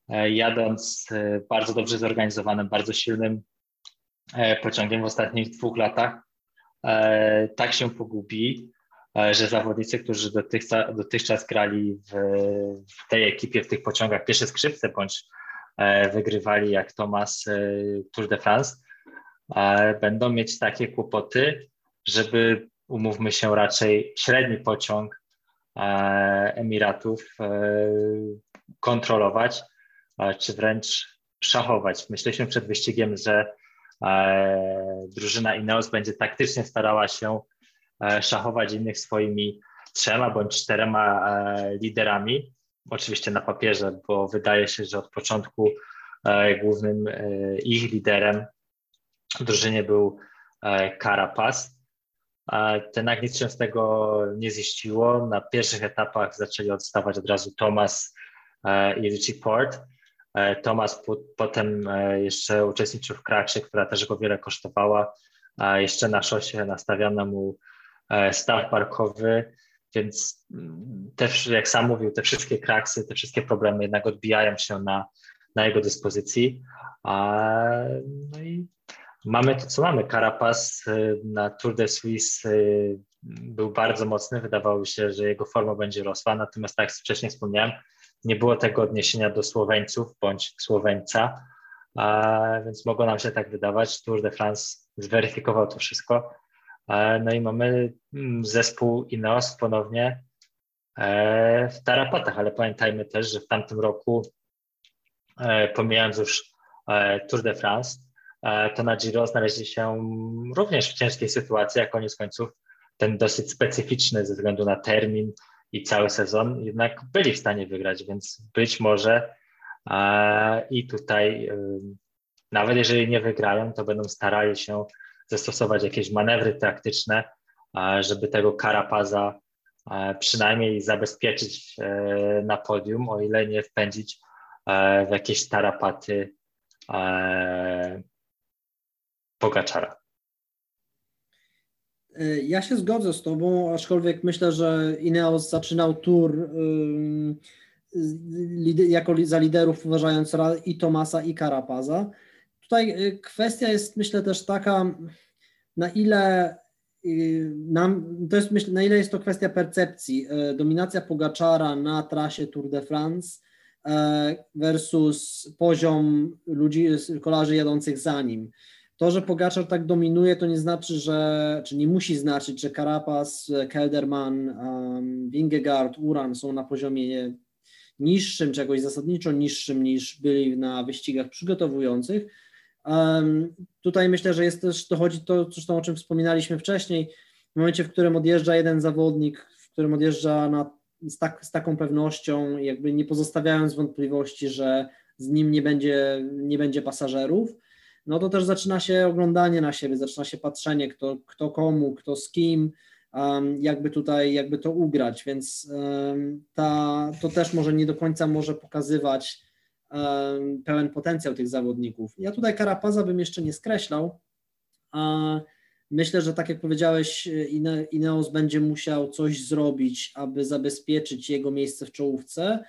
E, jadąc e, bardzo dobrze zorganizowanym, bardzo silnym e, pociągiem w ostatnich dwóch latach, tak się pogubi, że zawodnicy, którzy dotychczas, dotychczas grali w, w tej ekipie, w tych pociągach pierwsze skrzypce bądź wygrywali jak Thomas Tour de France, będą mieć takie kłopoty, żeby umówmy się raczej średni pociąg Emiratów kontrolować czy wręcz szachować. Myśleliśmy przed wyścigiem, że e, drużyna Ineos będzie taktycznie starała się e, szachować innych swoimi trzema bądź czterema e, liderami. Oczywiście na papierze, bo wydaje się, że od początku głównym ich liderem w drużynie był Carapaz. Ten nic się z tego nie ziściło. Na pierwszych etapach zaczęli odstawać od razu Thomas i Richie Port. E, Tomasz potem e, jeszcze uczestniczył w kraksie, która też go wiele kosztowała. Jeszcze na szosie nastawiono mu e, staw parkowy, więc mm, też, jak sam mówił, te wszystkie kraksy, te wszystkie problemy jednak odbijają się na, na jego dyspozycji. No i mamy to, co mamy. Carapaz na Tour de Suisse był bardzo mocny. Wydawało się, że jego forma będzie rosła, natomiast tak jak wcześniej wspomniałem, nie było tego odniesienia do Słoweńców bądź Słoweńca, więc mogło nam się tak wydawać. Tour de France zweryfikował to wszystko. No i mamy mm, zespół Ineos ponownie e, w tarapatach, ale pamiętajmy też, że w tamtym roku, e, pomijając już e, Tour de France, to na Giro znaleźli się również w ciężkiej sytuacji, a koniec końców ten dosyć specyficzny ze względu na termin, i cały sezon, jednak byli w stanie wygrać, więc być może e, i tutaj e, nawet jeżeli nie wygrają, to będą starali się zastosować jakieś manewry taktyczne, e, żeby tego Karapaza e, przynajmniej zabezpieczyć e, na podium, o ile nie wpędzić e, w jakieś tarapaty Pogaczara. Y, ja się zgodzę z Tobą, aczkolwiek myślę, że Ineos zaczynał tour jako za liderów, uważając i Tomasa, i Karapaza. Tutaj y, kwestia jest, myślę, też taka, na ile y, nam, to jest, myślę, na ile jest to kwestia percepcji. Dominacja Pogaczara na trasie Tour de France versus poziom ludzi, kolarzy jadących za nim. to, że Pogaczar tak dominuje, to nie znaczy, że, czy nie musi znaczyć, że Carapaz, Kelderman, um, Uran są na poziomie niższym, czegoś zasadniczo niższym niż byli na wyścigach przygotowujących. Tutaj myślę, że jest też, dochodzi to, zresztą o czym wspominaliśmy wcześniej, w momencie, w którym odjeżdża jeden zawodnik, w którym odjeżdża na, z, tak, z taką pewnością, jakby nie pozostawiając wątpliwości, że z nim nie będzie, nie będzie pasażerów, no to też zaczyna się oglądanie na siebie, zaczyna się patrzenie, kto, kto komu, kto z kim, um, jakby tutaj, jakby to ugrać, więc um, ta, to też może nie do końca może pokazywać pełen potencjał tych zawodników. Ja tutaj Karapaza bym jeszcze nie skreślał, a myślę, że tak jak powiedziałeś, Ineos będzie musiał coś zrobić, aby zabezpieczyć jego miejsce w czołówce,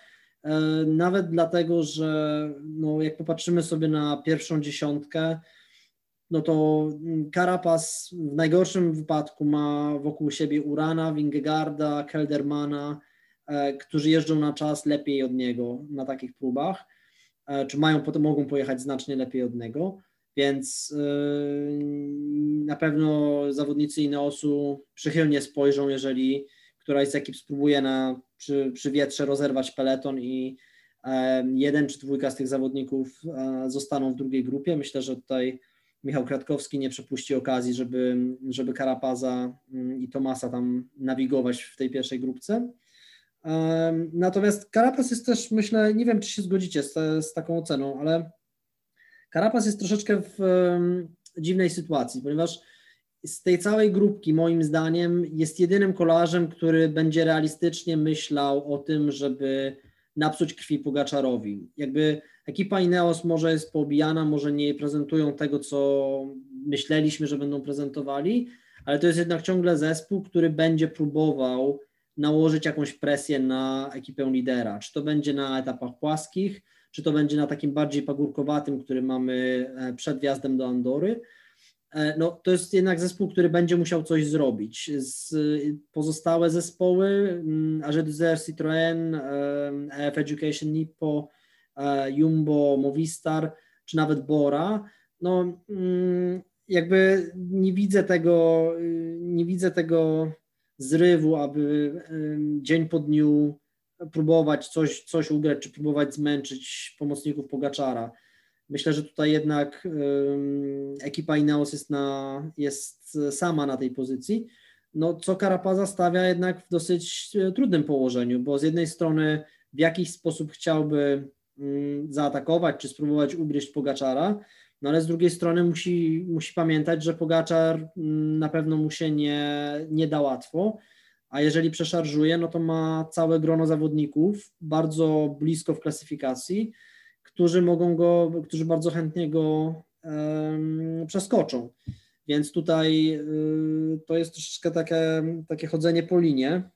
E, nawet dlatego, że no, jak popatrzymy sobie na pierwszą dziesiątkę, no to Carapaz w najgorszym wypadku ma wokół siebie Urana, Wingegarda, Keldermana, e, którzy jeżdżą na czas lepiej od niego na takich próbach, e, czy mają, potem mogą pojechać znacznie lepiej od niego, więc na pewno zawodnicy Ineosu przychylnie spojrzą, jeżeli któraś z ekip spróbuje na, przy, przy wietrze rozerwać peleton i jeden czy dwójka z tych zawodników e, zostaną w drugiej grupie. Myślę, że tutaj Michał Kratkowski nie przepuści okazji, żeby, żeby Karapaza mm, i Tomasa tam nawigować w tej pierwszej grupce. Natomiast Karapaz jest też, myślę, nie wiem, czy się zgodzicie z, z taką oceną, ale Karapaz jest troszeczkę w dziwnej sytuacji, ponieważ z tej całej grupki, moim zdaniem, jest jedynym kolarzem, który będzie realistycznie myślał o tym, żeby napsuć krwi Pogaczarowi. Jakby ekipa Ineos może jest poobijana, może nie prezentują tego, co myśleliśmy, że będą prezentowali, ale to jest jednak ciągle zespół, który będzie próbował nałożyć jakąś presję na ekipę lidera. Czy to będzie na etapach płaskich, czy to będzie na takim bardziej pagórkowatym, który mamy e, przed wjazdem do Andory E, no, to jest jednak zespół, który będzie musiał coś zrobić. Z, pozostałe zespoły, mm, AG2R, Citroën, EF Education Nippo, e, Jumbo, Movistar, czy nawet Bora, no mm, jakby nie widzę tego, nie widzę tego zrywu, aby dzień po dniu próbować coś, coś ugrać, czy próbować zmęczyć pomocników Pogaczara. Myślę, że tutaj jednak ekipa Ineos jest, na, jest sama na tej pozycji, no co Karapaza stawia jednak w dosyć e, trudnym położeniu, bo z jednej strony w jakiś sposób chciałby zaatakować czy spróbować ugryźć Pogaczara, no ale z drugiej strony musi, musi pamiętać, że Pogaczar na pewno mu się nie, nie da łatwo, a jeżeli przeszarżuje, no to ma całe grono zawodników bardzo blisko w klasyfikacji, którzy mogą go, którzy bardzo chętnie go przeskoczą. Więc tutaj y, to jest troszeczkę takie, takie chodzenie po linie.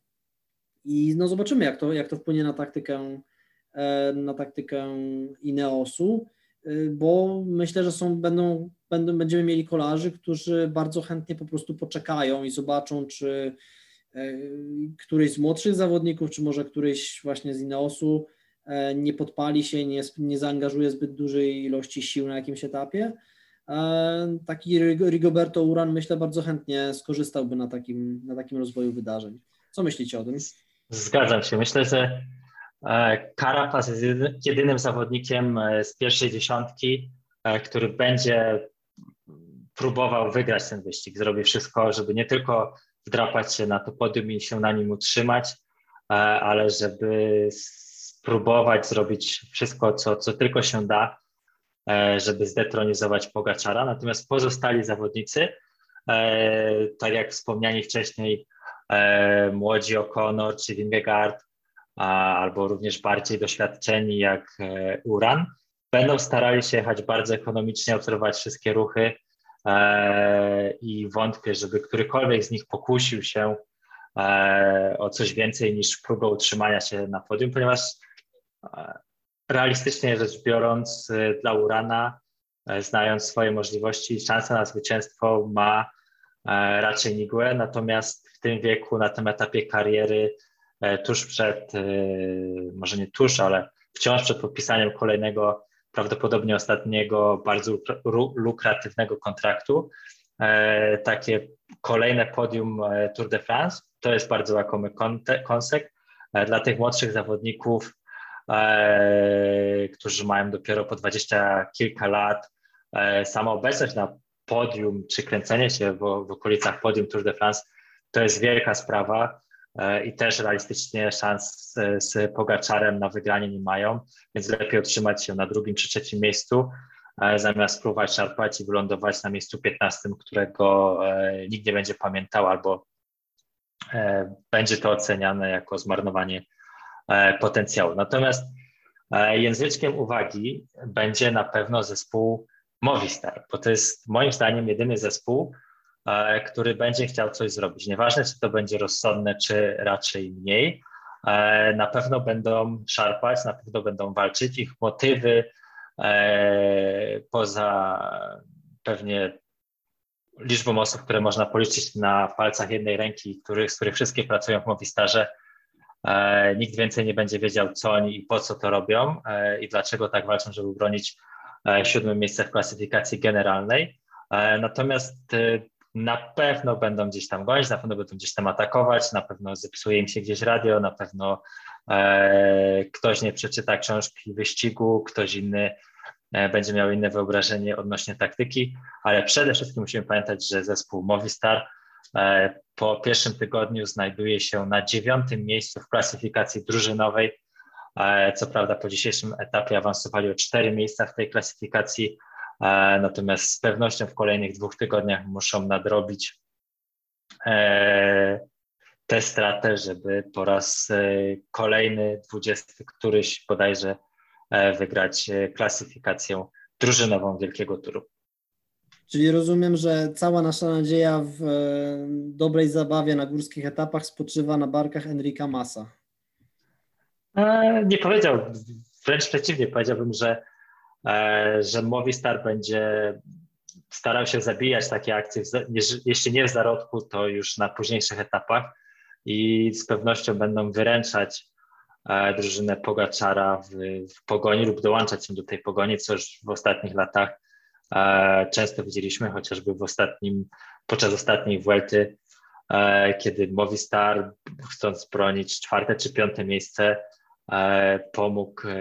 I no zobaczymy, jak to, jak to wpłynie na taktykę, e, na taktykę Ineosu, bo myślę, że są, będą, będą, będziemy mieli kolarzy, którzy bardzo chętnie po prostu poczekają i zobaczą, czy e, któryś z młodszych zawodników, czy może któryś właśnie z Ineosu E, nie podpali się, nie, nie zaangażuje zbyt dużej ilości sił na jakimś etapie. E, taki Rigoberto Uran myślę bardzo chętnie skorzystałby na takim, na takim rozwoju wydarzeń. Co myślicie o tym? Zgadzam się. Myślę, że e, Carapaz jest jedynym zawodnikiem z pierwszej dziesiątki, który będzie próbował wygrać ten wyścig. Zrobi wszystko, żeby nie tylko wdrapać się na to podium i się na nim utrzymać, ale żeby spróbować zrobić wszystko, co, co tylko się da, e, żeby zdetronizować Pogaczara. Natomiast pozostali zawodnicy, e, tak jak wspomniani wcześniej, e, młodzi O'Connor czy Vingegaard, albo również bardziej doświadczeni jak Uran, będą starali się jechać bardzo ekonomicznie, obserwować wszystkie ruchy i wątpię, żeby którykolwiek z nich pokusił się o coś więcej niż próbę utrzymania się na podium, ponieważ Realistycznie rzecz biorąc, dla Urana, e, znając swoje możliwości, szansa na zwycięstwo ma e, raczej nigłe, natomiast w tym wieku, na tym etapie kariery, e, tuż przed, może nie tuż, ale wciąż przed podpisaniem kolejnego prawdopodobnie ostatniego bardzo lukratywnego kontraktu. Takie kolejne podium Tour de France to jest bardzo łakomy kąsek. Dla tych młodszych zawodników, którzy mają dopiero po dwadzieścia kilka lat, sama obecność na podium, czy kręcenie się w, w okolicach podium Tour de France, to jest wielka sprawa e, i też realistycznie szans z Pogaczarem na wygranie nie mają, więc lepiej otrzymać się na drugim czy trzecim miejscu, e, zamiast próbować szarpać i wylądować na miejscu 15, którego e, nikt nie będzie pamiętał albo będzie to oceniane jako zmarnowanie potencjału. Natomiast języczkiem uwagi będzie na pewno zespół Movistar, bo to jest moim zdaniem jedyny zespół, e, który będzie chciał coś zrobić. Nieważne, czy to będzie rozsądne, czy raczej mniej. E, na pewno będą szarpać, na pewno będą walczyć. Ich motywy e, poza pewnie liczbą osób, które można policzyć na palcach jednej ręki, których, z których wszystkie pracują w Movistarze, nikt więcej nie będzie wiedział, co oni i po co to robią i dlaczego tak walczą, żeby bronić E, siódme miejsce w klasyfikacji generalnej. E, natomiast e, na pewno będą gdzieś tam gonić, na pewno będą gdzieś tam atakować, na pewno zepsuje im się gdzieś radio, na pewno ktoś nie przeczyta książki wyścigu, ktoś inny będzie miał inne wyobrażenie odnośnie taktyki, ale przede wszystkim musimy pamiętać, że zespół Movistar po pierwszym tygodniu znajduje się na dziewiątym miejscu w klasyfikacji drużynowej. Co prawda po dzisiejszym etapie awansowali o cztery miejsca w tej klasyfikacji, natomiast z pewnością w kolejnych dwóch tygodniach muszą nadrobić e, tę stratę, żeby po raz e, kolejny, dwudziesty któryś bodajże e, wygrać klasyfikację drużynową Wielkiego Turu. Czyli rozumiem, że cała nasza nadzieja w dobrej zabawie na górskich etapach spoczywa na barkach Enrika Massa. E, nie powiedział, wręcz przeciwnie, powiedziałbym, że, e, że Movistar będzie starał się zabijać takie akcje, jeśli nie w zarodku, to już na późniejszych etapach i z pewnością będą wyręczać e, drużynę Pogaczara w, w pogoni lub dołączać się do tej pogoni, co już w ostatnich latach często widzieliśmy, chociażby w ostatnim, podczas ostatniej Vuelty, kiedy Movistar chcąc bronić czwarte czy piąte miejsce, E, pomógł e,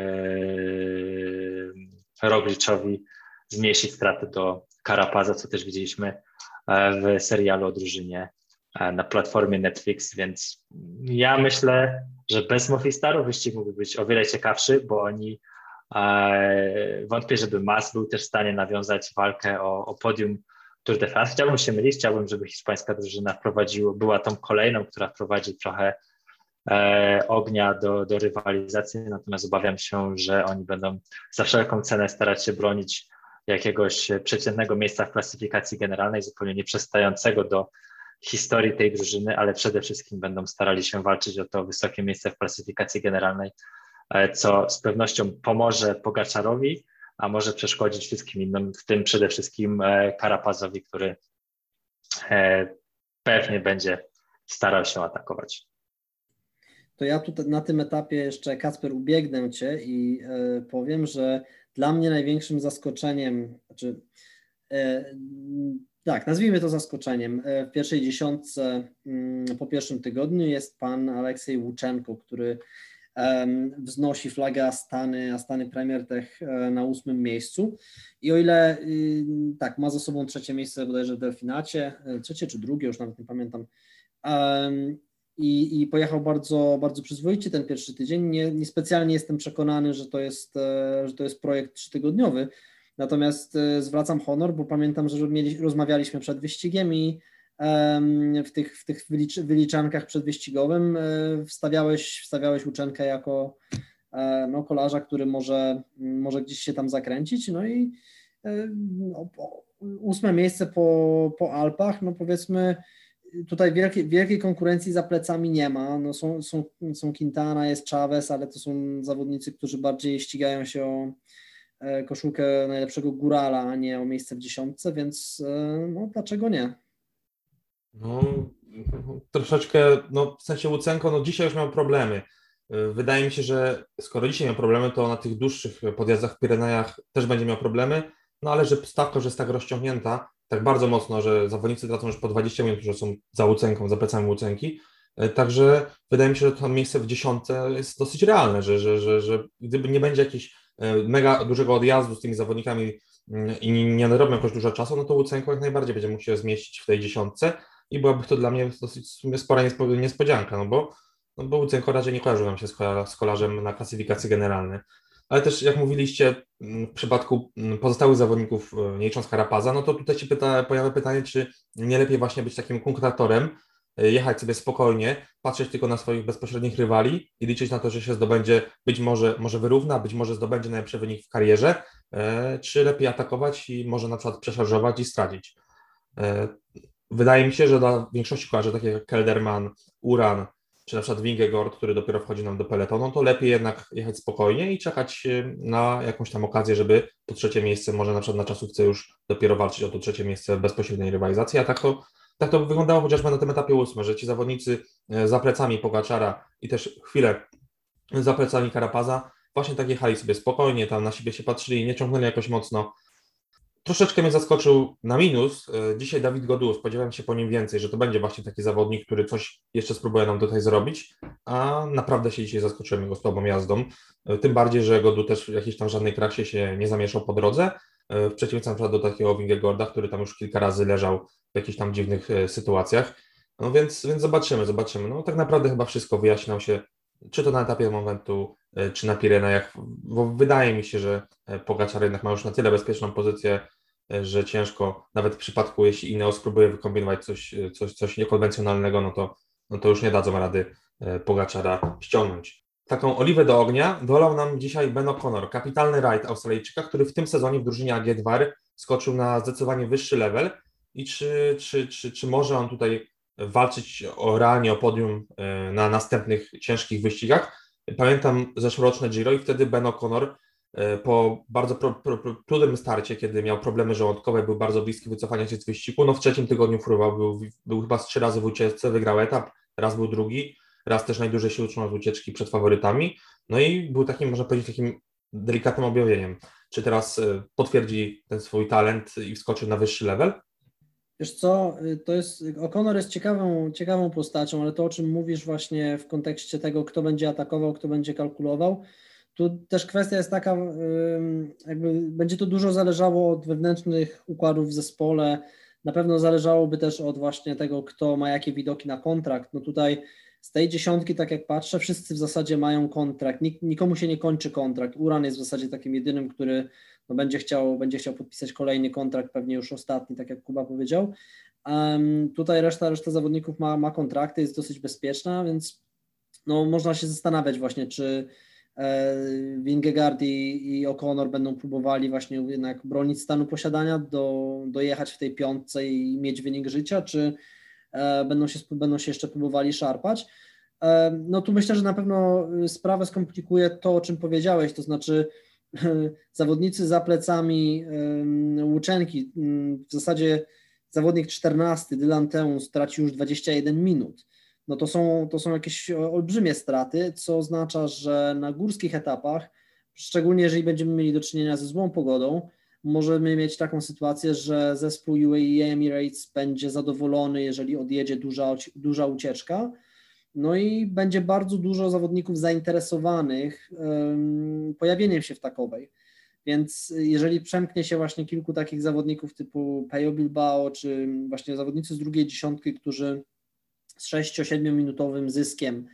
Rogliczowi zmniejszyć straty do Karapaza, co też widzieliśmy e, w serialu o drużynie na platformie Netflix, więc ja myślę, że bez Mofistaru wyścig mógłby być o wiele ciekawszy, bo oni wątpię, żeby Mas był też w stanie nawiązać walkę o, o podium Tour de France. Chciałbym się mylić, chciałbym, żeby hiszpańska drużyna prowadziła, była tą kolejną, która prowadzi trochę E, ognia do, do rywalizacji, natomiast obawiam się, że oni będą za wszelką cenę starać się bronić jakiegoś przeciętnego miejsca w klasyfikacji generalnej, zupełnie nieprzystającego do historii tej drużyny, ale przede wszystkim będą starali się walczyć o to wysokie miejsce w klasyfikacji generalnej, e, co z pewnością pomoże Pogaczarowi, a może przeszkodzić wszystkim innym, w tym przede wszystkim e, Karapazowi, który pewnie będzie starał się atakować to ja tutaj na tym etapie jeszcze, Kacper, ubiegnę Cię i e, powiem, że dla mnie największym zaskoczeniem, znaczy, e, tak, nazwijmy to zaskoczeniem, e, w pierwszej dziesiątce mm, po pierwszym tygodniu jest pan Aleksiej Łuczenko, który wznosi flagę Astany, Astany Premier Tech na ósmym miejscu. I o ile y, tak, ma za sobą trzecie miejsce bodajże w Delfinacie, trzecie czy drugie, już nawet nie pamiętam, i, i pojechał bardzo, bardzo przyzwoicie ten pierwszy tydzień. Nie, niespecjalnie jestem przekonany, że to jest, e, że to jest projekt trzytygodniowy, natomiast e, zwracam honor, bo pamiętam, że mieli, rozmawialiśmy przed wyścigiem i w tych, w tych wylicz, wyliczankach przedwyścigowym. E, wstawiałeś, wstawiałeś uczenkę jako no, kolarza, który może, może gdzieś się tam zakręcić, no i no, ósme miejsce po, po Alpach, no powiedzmy tutaj wielkiej, wielkiej konkurencji za plecami nie ma. No są, są, są Quintana, jest Chavez, ale to są zawodnicy, którzy bardziej ścigają się o e, koszulkę najlepszego górala, a nie o miejsce w dziesiątce, więc e, no dlaczego nie? No troszeczkę, no w sensie Łucenko, no dzisiaj już miał problemy. Wydaje mi się, że skoro dzisiaj miał problemy, to na tych dłuższych podjazdach w Pirenejach też będzie miał problemy, no ale że stawka, że jest tak rozciągnięta, tak bardzo mocno, że zawodnicy tracą już po 20 minut, że są za łucenką, za plecami łucenki, Także wydaje mi się, że to miejsce w dziesiątce jest dosyć realne, że, że, że, że gdyby nie będzie jakiegoś mega dużego odjazdu z tymi zawodnikami mm, i nie narobią jakoś dużo czasu, no to Łucenko jak najbardziej będzie mógł się zmieścić w tej dziesiątce i byłaby to dla mnie dosyć spora niespodzianka, no bo, no bo Łucenko raczej nie kojarzył nam się z kolarzem na klasyfikacji generalnej. Ale też jak mówiliście mm, w przypadku mm, pozostałych zawodników, e, nie licząc Karapaza, no to tutaj się pyta, pojawia pytanie, czy nie lepiej właśnie być takim konkurentatorem, e, jechać sobie spokojnie, patrzeć tylko na swoich bezpośrednich rywali i liczyć na to, że się zdobędzie, być może, może wyrówna, być może zdobędzie najlepszy wynik w karierze, e, czy lepiej atakować i może na przykład przeszarżować i stracić. Wydaje mi się, że dla większości kolarzy, takich jak Kelderman, Uran, czy na przykład Wingegord, który dopiero wchodzi nam do peletonu, to lepiej jednak jechać spokojnie i czekać na jakąś tam okazję, żeby to trzecie miejsce, może na przykład na czasówce już dopiero walczyć o to trzecie miejsce w bezpośredniej rywalizacji, a tak to, tak to wyglądało chociażby na tym etapie ósmym, że ci zawodnicy e, za plecami Pogaczara i też chwilę za plecami Karapaza właśnie tak jechali sobie spokojnie, tam na siebie się patrzyli, nie ciągnęli jakoś mocno, Troszeczkę mnie zaskoczył na minus. E, dzisiaj Dawid Godu, spodziewałem się po nim więcej, że to będzie właśnie taki zawodnik, który coś jeszcze spróbuje nam tutaj zrobić, a naprawdę się dzisiaj zaskoczyłem jego słabą jazdą. E, tym bardziej, że Godu też w jakiejś tam żadnej kraksie się nie zamieszał po drodze, e, w przeciwieństwie do takiego Wingegorda, który tam już kilka razy leżał w jakichś tam dziwnych sytuacjach. No więc, więc zobaczymy, zobaczymy. No tak naprawdę chyba wszystko wyjaśniał się, czy to na etapie momentu, czy na Pirenejach, bo wydaje mi się, że Pogaczar jednak ma już na tyle bezpieczną pozycję że ciężko, nawet w przypadku, jeśli Ineo spróbuje wykombinować coś, coś, coś niekonwencjonalnego, no to, no to już nie dadzą rady e, Pogaczara ściągnąć. Taką oliwę do ognia dolał nam dzisiaj Ben O'Connor, kapitalny rajd Australijczyka, który w tym sezonie w drużynie AG2 skoczył na zdecydowanie wyższy level i czy, czy, czy, czy może on tutaj walczyć o realnie o podium e, na następnych ciężkich wyścigach. Pamiętam zeszłoroczne Giro i wtedy Ben O'Connor E, po bardzo pro, pro, pro, trudnym starcie, kiedy miał problemy żołądkowe, był bardzo bliski wycofania się z wyścigu. No w trzecim tygodniu fruwał, był, był chyba z trzy razy w ucieczce, wygrał etap, raz był drugi, raz też najdłużej się utrzymał z ucieczki przed faworytami. No i był takim, można powiedzieć, takim delikatnym objawieniem. Czy teraz e, potwierdzi ten swój talent i wskoczy na wyższy level? Wiesz co, y, to jest, O'Connor jest ciekawą, ciekawą postacią, ale to o czym mówisz właśnie w kontekście tego, kto będzie atakował, kto będzie kalkulował, tu też kwestia jest taka, jakby będzie to dużo zależało od wewnętrznych układów w zespole. Na pewno zależałoby też od właśnie tego, kto ma jakie widoki na kontrakt. No tutaj z tej dziesiątki, tak jak patrzę, wszyscy w zasadzie mają kontrakt. Nik, nikomu się nie kończy kontrakt. Uran jest w zasadzie takim jedynym, który no będzie, chciał, będzie chciał podpisać kolejny kontrakt, pewnie już ostatni, tak jak Kuba powiedział. Um, tutaj reszta, reszta zawodników ma, ma kontrakty, jest dosyć bezpieczna, więc no, można się zastanawiać właśnie, czy E, i, i O'Connor będą próbowali właśnie jednak bronić stanu posiadania, do, dojechać w tej piątce i mieć wynik życia, czy e, będą się, będą się jeszcze próbowali szarpać. E, no tu myślę, że na pewno sprawę skomplikuje to, o czym powiedziałeś, to znaczy zawodnicy za plecami Łuczenki, w zasadzie zawodnik 14, Dylan Teun stracił już 21 minut no to są, to są jakieś olbrzymie straty, co oznacza, że na górskich etapach, szczególnie jeżeli będziemy mieli do czynienia ze złą pogodą, możemy mieć taką sytuację, że zespół UAE Emirates będzie zadowolony, jeżeli odjedzie duża, duża ucieczka. No i będzie bardzo dużo zawodników zainteresowanych pojawieniem się w takowej. Więc jeżeli przemknie się właśnie kilku takich zawodników typu Pejo Bilbao, czy właśnie zawodnicy z drugiej dziesiątki, którzy z 6-7 minutowym zyskiem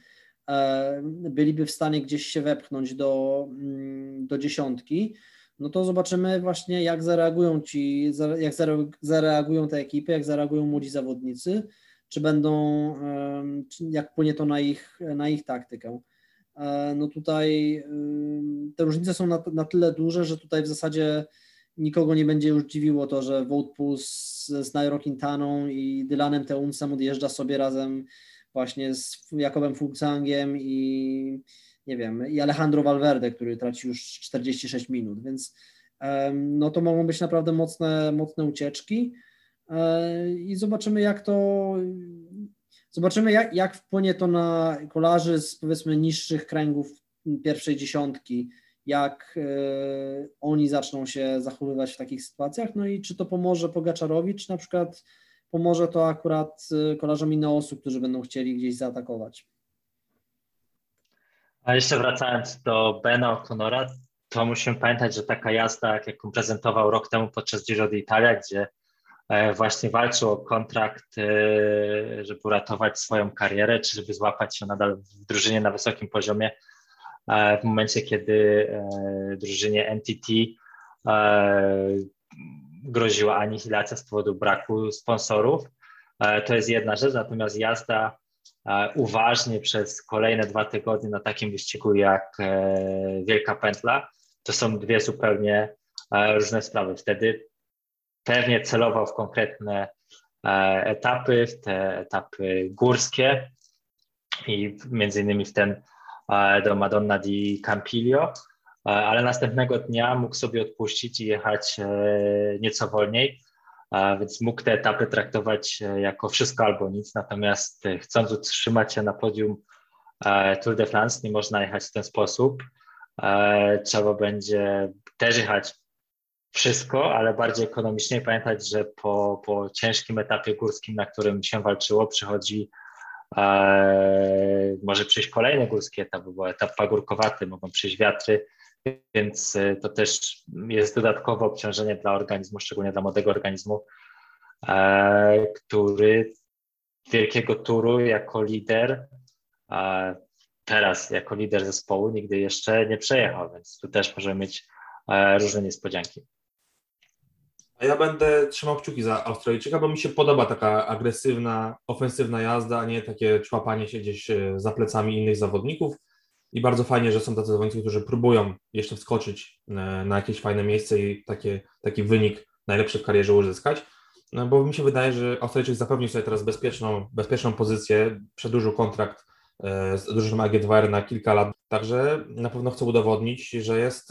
byliby w stanie gdzieś się wepchnąć do, mm, do dziesiątki, no to zobaczymy właśnie jak zareagują ci, jak zareagują te ekipy, jak zareagują młodzi zawodnicy, czy będą, jak wpłynie to na ich, na ich taktykę. E, no tutaj te różnice są na, na tyle duże, że tutaj w zasadzie nikogo nie będzie już dziwiło to, że Woutpus z Nairo Quintaną i Dylanem Teunsem odjeżdża sobie razem właśnie z Jakobem Fuglsangiem i nie wiem, i Alejandro Valverde, który traci już 46 minut, więc no to mogą być naprawdę mocne, mocne ucieczki i zobaczymy jak to zobaczymy, jak, jak wpłynie to na kolarzy z powiedzmy niższych kręgów pierwszej dziesiątki, jak e, oni zaczną się zachowywać w takich sytuacjach, no i czy to pomoże Pogaczarowi, czy na przykład pomoże to akurat e, kolarzom innych osób, którzy będą chcieli gdzieś zaatakować. A jeszcze wracając do Bena O'Connora, to musimy pamiętać, że taka jazda, jaką prezentował rok temu podczas Giro d'Italia, gdzie e, właśnie walczył o kontrakt, e, żeby uratować swoją karierę, czy żeby złapać się nadal w drużynie na wysokim poziomie, e, w momencie, kiedy drużynie NTT groziła anihilacja z powodu braku sponsorów. To jest jedna rzecz, natomiast jazda uważnie przez kolejne dwa tygodnie na takim wyścigu jak Wielka Pętla to są dwie zupełnie e, różne sprawy. Wtedy pewnie celował w konkretne e, etapy, w te etapy górskie i między innymi w ten e, do Madonna di Campiglio, ale następnego dnia mógł sobie odpuścić i jechać nieco wolniej, więc mógł te etapy traktować jako wszystko albo nic, natomiast chcąc utrzymać się na podium Tour de France nie można jechać w ten sposób. E, trzeba będzie też jechać wszystko, ale bardziej ekonomicznie pamiętać, że po, po ciężkim etapie górskim, na którym się walczyło, przychodzi e, może przyjść kolejny górski etap, bo etap pagórkowaty, mogą przyjść wiatry, więc e, to też jest dodatkowe obciążenie dla organizmu, szczególnie dla młodego organizmu, e, który wielkiego turu jako lider e, teraz jako lider zespołu nigdy jeszcze nie przejechał, więc tu też możemy mieć e, różne niespodzianki. Ja będę trzymał kciuki za Australijczyka, bo mi się podoba taka agresywna, ofensywna jazda, a nie takie człapanie się gdzieś e, za plecami innych zawodników. I bardzo fajnie, że są tacy zawodnicy, którzy próbują jeszcze wskoczyć e, na jakieś fajne miejsce i takie, taki wynik najlepszy w karierze uzyskać. No bo mi się wydaje, że Australijczyk zapewnił sobie teraz bezpieczną, bezpieczną pozycję, przedłużył kontrakt E, z drużyną AG2R na kilka lat, także na pewno chcę udowodnić, że jest,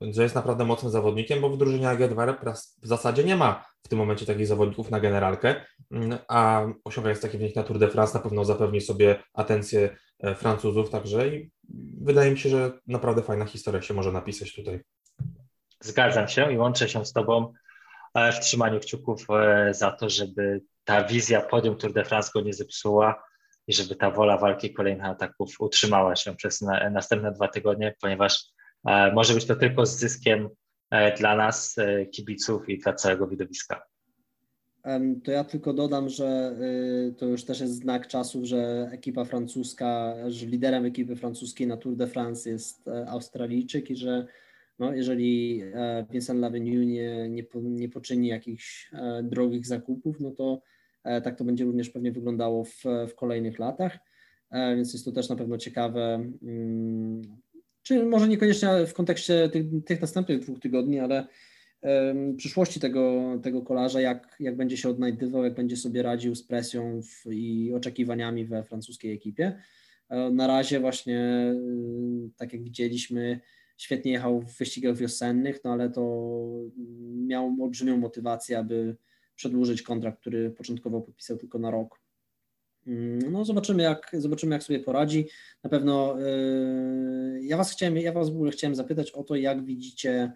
że jest naprawdę mocnym zawodnikiem, bo w drużynie AG2R w zasadzie nie ma w tym momencie takich zawodników na generalkę, mm, a osiągając taki wynik na Tour de France na pewno zapewni sobie atencję e, Francuzów, także i wydaje mi się, że naprawdę fajna historia się może napisać tutaj. Zgadzam się i łączę się z Tobą w trzymaniu kciuków za to, żeby ta wizja podium Tour de France go nie zepsuła, i żeby ta wola walki kolejnych ataków utrzymała się przez na, następne dwa tygodnie, ponieważ e, może być to tylko z zyskiem e, dla nas, e, kibiców i dla całego widowiska. To ja tylko dodam, że y, to już też jest znak czasów, że ekipa francuska, że liderem ekipy francuskiej na Tour de France jest Australijczyk i że no, jeżeli Vincent Lavenu nie, nie, nie poczyni jakichś drogich zakupów, no to E, tak to będzie również pewnie wyglądało w, w kolejnych latach, e, więc jest to też na pewno ciekawe, mm, czy może niekoniecznie w kontekście tych, tych następnych dwóch tygodni, ale przyszłości tego, tego kolarza, jak, jak będzie się odnajdywał, jak będzie sobie radził z presją w, i oczekiwaniami we francuskiej ekipie. E, na razie właśnie, tak jak widzieliśmy, świetnie jechał w wyścigach wiosennych, no ale to miał olbrzymią motywację, aby przedłużyć kontrakt, który początkowo podpisał tylko na rok. Mm, no zobaczymy jak, zobaczymy, jak sobie poradzi. Na pewno yy, ja Was chciałem, ja Was w ogóle chciałem zapytać o to, jak widzicie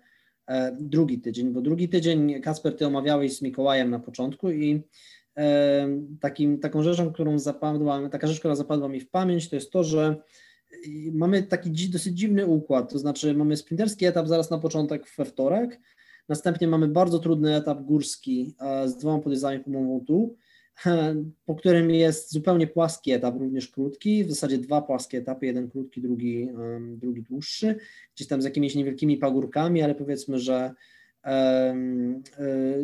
e, drugi tydzień, bo drugi tydzień, Kasper, Ty omawiałeś z Mikołajem na początku i e, takim, taką rzeczą, którą zapadła, taka rzecz, która zapadła mi w pamięć, to jest to, że mamy taki dosyć dziwny układ, to znaczy mamy sprinterski etap zaraz na początek we wtorek, Następnie mamy bardzo trudny etap górski e, z dwoma podjazdami po Mont Ventoux, po którym jest zupełnie płaski etap, również krótki, w zasadzie dwa płaskie etapy, jeden krótki, drugi, drugi dłuższy, gdzieś tam z jakimiś niewielkimi pagórkami, ale powiedzmy, że, e,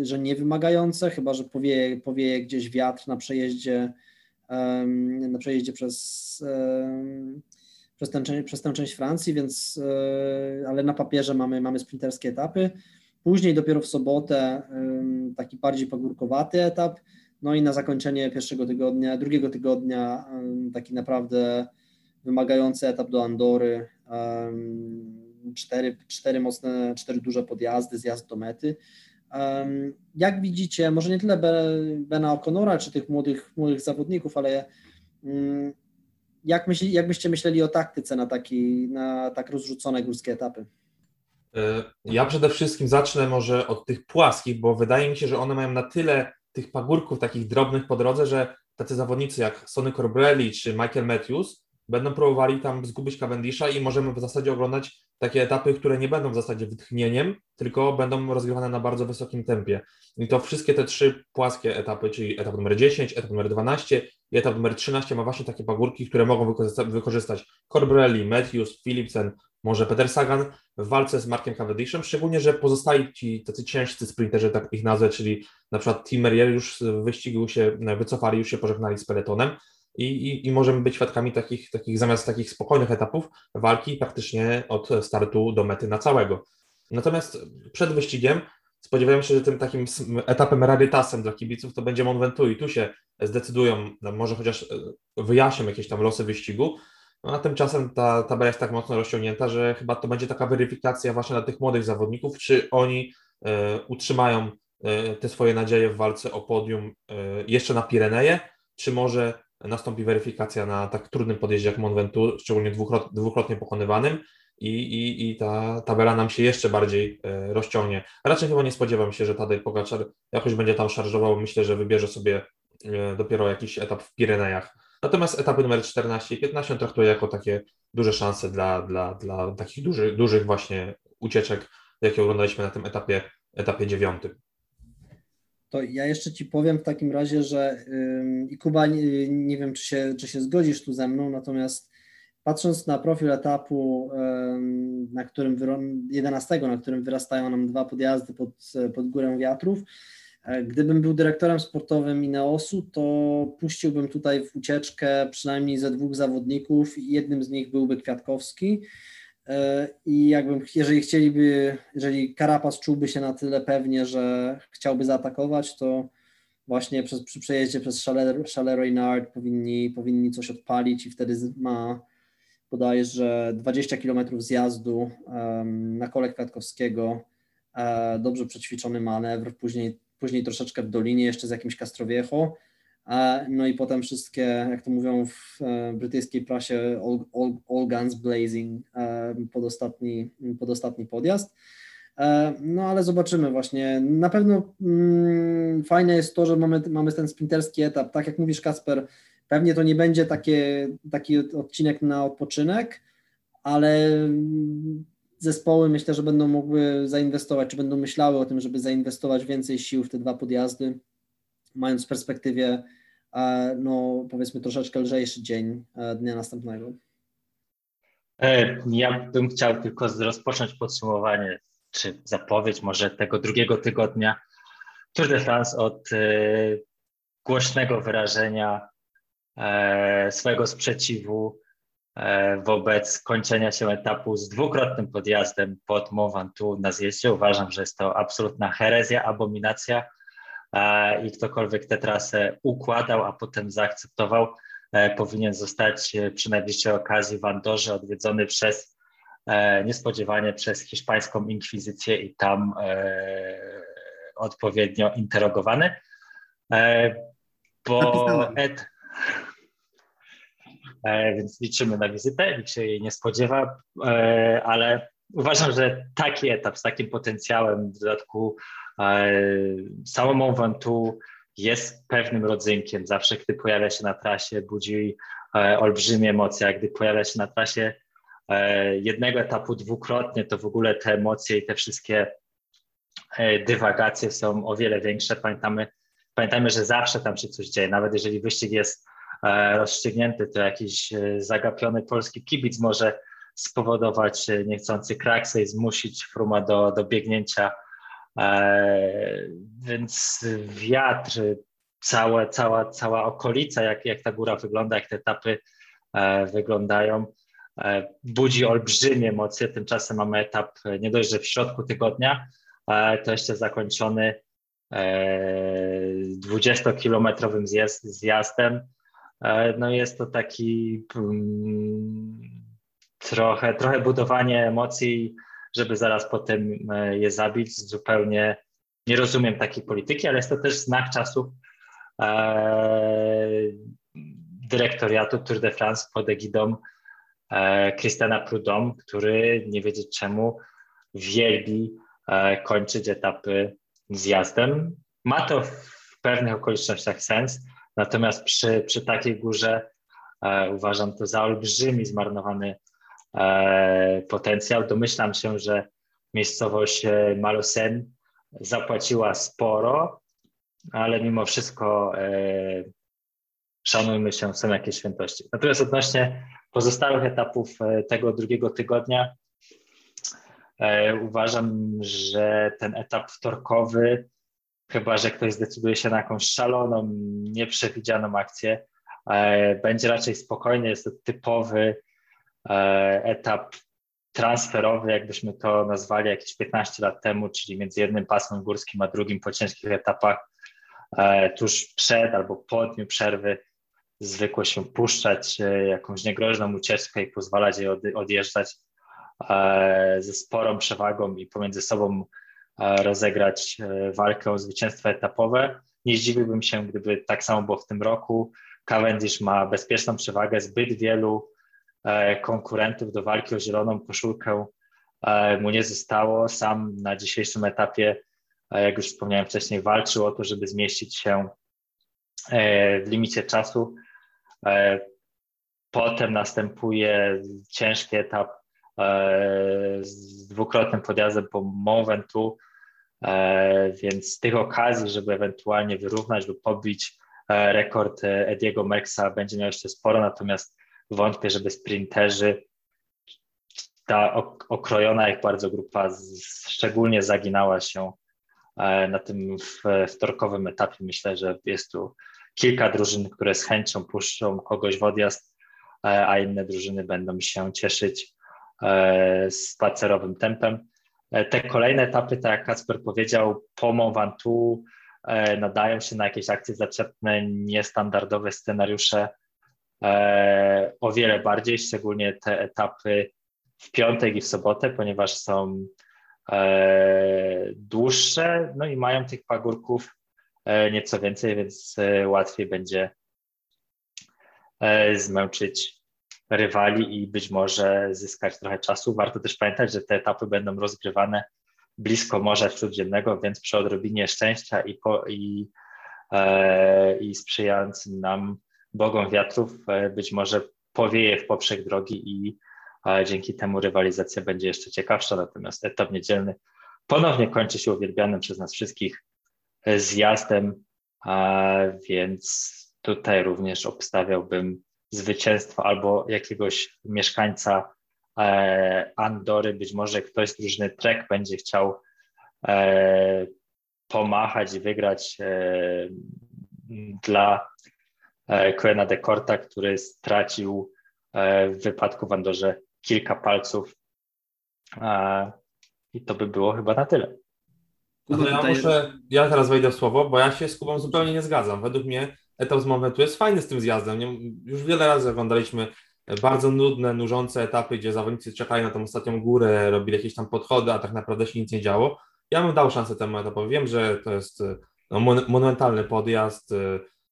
że nie wymagające, chyba że powieje, powieje gdzieś wiatr na przejeździe, na przejeździe przez, przez, ten, przez tę część Francji, więc e, ale na papierze mamy, mamy sprinterskie etapy. Później dopiero w sobotę taki bardziej pagórkowaty etap, no i na zakończenie pierwszego tygodnia, drugiego tygodnia taki naprawdę wymagający etap do Andory, cztery, cztery mocne, cztery duże podjazdy, zjazd do mety. Jak widzicie, może nie tyle Bena O'Connora, czy tych młodych, młodych zawodników, ale mm, jak, myśli, jak byście myśleli o taktyce na, taki, na tak rozrzucone górskie etapy? E, ja przede wszystkim zacznę może od tych płaskich, bo wydaje mi się, że one mają na tyle tych pagórków takich drobnych po drodze, że tacy zawodnicy jak Sonny Corbelli czy Michael Matthews będą próbowali tam zgubić Cavendisha i możemy w zasadzie oglądać takie etapy, które nie będą w zasadzie wytchnieniem, tylko będą rozgrywane na bardzo wysokim tempie. I to wszystkie te trzy płaskie etapy, czyli etap numer 10, etap numer 12 i etap numer 13 ma właśnie takie pagórki, które mogą wykorzystać, Corbelli, Matthews, Philipsen, może Peter Sagan w walce z Markiem Cavendishem, szczególnie, że pozostali ci tacy ciężcy sprinterzy, tak ich nazwę, czyli na przykład Tim Merrier już wyścigu się wycofali, już się pożegnali z peletonem i, i, i możemy być świadkami takich, takich, zamiast takich spokojnych etapów, walki praktycznie od startu do mety na całego. Natomiast przed wyścigiem spodziewałem się, że tym takim etapem rarytasem dla kibiców to będzie Mont Ventoux i tu się zdecydują, no może chociaż e, wyjaśnią jakieś tam losy wyścigu, a tymczasem ta tabela jest tak mocno rozciągnięta, że chyba to będzie taka weryfikacja właśnie dla tych młodych zawodników, czy oni e, utrzymają e, te swoje nadzieje w walce o podium e, jeszcze na Pireneje, czy może nastąpi weryfikacja na tak trudnym podjeździe jak Mont Ventoux, szczególnie dwukrot, dwukrotnie pokonywanym i, i, i ta tabela nam się jeszcze bardziej rozciągnie. Raczej chyba nie spodziewam się, że Tadej Pogaczar jakoś będzie tam szarżował. Myślę, że wybierze sobie dopiero jakiś etap w Pirenejach. Natomiast etapy numer 14 i 15 traktuję jako takie duże szanse dla, dla, dla takich duży, dużych właśnie ucieczek, jakie oglądaliśmy na tym etapie, etapie dziewiątym. To ja jeszcze Ci powiem w takim razie, że yy, i Kuba, nie, nie, wiem, czy się, czy się zgodzisz tu ze mną, natomiast patrząc na profil etapu, yy, na którym 11, na którym wyrastają nam dwa podjazdy pod, pod górę wiatrów, gdybym był dyrektorem sportowym Ineosu, to puściłbym tutaj w ucieczkę przynajmniej ze dwóch zawodników jednym z nich byłby Kwiatkowski. E, I jakbym, jeżeli chcieliby, jeżeli Karapas czułby się na tyle pewnie, że chciałby zaatakować, to właśnie przez, przy przejeździe przez Chalet Reynard powinni, powinni coś odpalić i wtedy ma podajesz, że 20 km zjazdu um, na kole Kwiatkowskiego, e, dobrze przećwiczony manewr, później później troszeczkę w dolinie jeszcze z jakimś Castroviejo, no i potem wszystkie, jak to mówią w e, brytyjskiej prasie, all, all, all guns blazing e, pod ostatni, pod ostatni podjazd. E, no ale zobaczymy właśnie. Na pewno mm, fajne jest to, że mamy, mamy ten sprinterski etap. Tak jak mówisz Kasper, pewnie to nie będzie takie, taki odcinek na odpoczynek, ale zespoły myślę, że będą mogły zainwestować, czy będą myślały o tym, żeby zainwestować więcej sił w te dwa podjazdy, mając w perspektywie e, no powiedzmy troszeczkę lżejszy dzień e, dnia następnego. E, ja bym chciał tylko rozpocząć podsumowanie, czy zapowiedź może tego drugiego tygodnia Tour de France od głośnego wyrażenia swojego sprzeciwu wobec kończenia się etapu z dwukrotnym podjazdem pod Mont Ventoux na zjeździe. Uważam, że jest to absolutna herezja, abominacja e, i ktokolwiek tę trasę układał, a potem zaakceptował, e, powinien zostać przy najbliższej okazji w Andorze odwiedzony przez niespodziewanie przez hiszpańską inkwizycję i tam odpowiednio interrogowany. Bo et, E, więc liczymy na wizytę, nikt się jej nie spodziewa, e, ale uważam, że taki etap z takim potencjałem, w dodatku e, samą Ventoux jest pewnym rodzynkiem. Zawsze, gdy pojawia się na trasie, budzi olbrzymie emocje, a gdy pojawia się na trasie jednego etapu dwukrotnie, to w ogóle te emocje i te wszystkie dywagacje są o wiele większe. Pamiętamy, pamiętajmy, że zawsze tam się coś dzieje, nawet jeżeli wyścig jest E, rozstrzygnięty, to jakiś e, zagapiony polski kibic może spowodować e, niechcący kraksę i zmusić Fruma do, do biegnięcia. Więc wiatr, całe, cała, cała okolica, jak, jak ta góra wygląda, jak te etapy wyglądają, budzi olbrzymie emocje. Tymczasem mamy etap nie dość, że w środku tygodnia, to jeszcze zakończony 20-kilometrowym zjazd, zjazdem E, no jest to taki um, trochę, trochę budowanie emocji, żeby zaraz potem e, je zabić zupełnie nie rozumiem takiej polityki, ale jest to też znak czasów e, dyrektoriatu Tour de France pod egidą e, Christiana Prudhomme, który nie wiedzieć czemu wielbi e, kończyć etapy zjazdem. Ma to w pewnych okolicznościach sens, natomiast przy, przy takiej górze e, uważam to za olbrzymi zmarnowany e, potencjał. Domyślam się, że miejscowość e, Malusen zapłaciła sporo, ale mimo wszystko e, szanujmy się, są jakieś świętości. Natomiast odnośnie pozostałych etapów e, tego drugiego tygodnia, e, uważam, że ten etap wtorkowy, chyba że ktoś zdecyduje się na jakąś szaloną, nieprzewidzianą akcję, będzie raczej spokojny. Jest to typowy etap transferowy, jakbyśmy to nazwali jakieś 15 lat temu, czyli między jednym pasmem górskim a drugim po ciężkich etapach, e, tuż przed albo po dniu przerwy zwykło się puszczać e, jakąś niegroźną ucieczkę i pozwalać jej odjeżdżać e, ze sporą przewagą i pomiędzy sobą rozegrać walkę o zwycięstwo etapowe. Nie zdziwiłbym się, gdyby tak samo było w tym roku. Cavendish ma bezpieczną przewagę, zbyt wielu E, konkurentów do walki o zieloną koszulkę e, mu nie zostało. Sam na dzisiejszym etapie, e, jak już wspomniałem wcześniej, walczył o to, żeby zmieścić się w limicie czasu. Potem następuje ciężki etap z dwukrotnym podjazdem po Mont Ventoux, więc z tych okazji, żeby ewentualnie wyrównać lub pobić rekord Ediego Merksa będzie miał jeszcze sporo, natomiast wątpię, żeby sprinterzy, ta okrojona ich bardzo grupa szczególnie zaginała się e, na tym wtorkowym etapie. Myślę, że jest tu kilka drużyn, które z chęcią puszczą kogoś w odjazd, e, a inne drużyny będą się cieszyć e, spacerowym tempem. Te kolejne etapy, tak jak Kacper powiedział, po Mont Ventoux nadają się na jakieś akcje zaczepne, niestandardowe scenariusze e, o wiele bardziej, szczególnie te etapy w piątek i w sobotę, ponieważ są e, dłuższe, no i mają tych pagórków e, nieco więcej, więc e, łatwiej będzie e, zmęczyć rywali i być może zyskać trochę czasu. Warto też pamiętać, że te etapy będą rozgrywane blisko Morza Śródziemnego, więc przy odrobinie szczęścia i, po, i, e, i sprzyjającym nam bogom wiatrów e, być może powieje w poprzek drogi i dzięki temu rywalizacja będzie jeszcze ciekawsza. Natomiast etap niedzielny ponownie kończy się uwielbianym przez nas wszystkich e, zjazdem, więc tutaj również obstawiałbym zwycięstwo albo jakiegoś mieszkańca e, Andory, być może ktoś z drużyny Trek będzie chciał pomachać i wygrać dla Quena de Corta, który stracił e, w wypadku w Andorze kilka palców. I to by było chyba na tyle. No ja, muszę, ja teraz wejdę w słowo, bo ja się z Kubą zupełnie nie zgadzam. Według mnie etap z momentu jest fajny z tym zjazdem. Już wiele razy oglądaliśmy bardzo nudne, nużące etapy, gdzie zawodnicy czekają na tą ostatnią górę, robili jakieś tam podchody, a tak naprawdę się nic nie działo. Ja bym dał szansę temu etapowi. Wiem, że to jest no, monumentalny podjazd,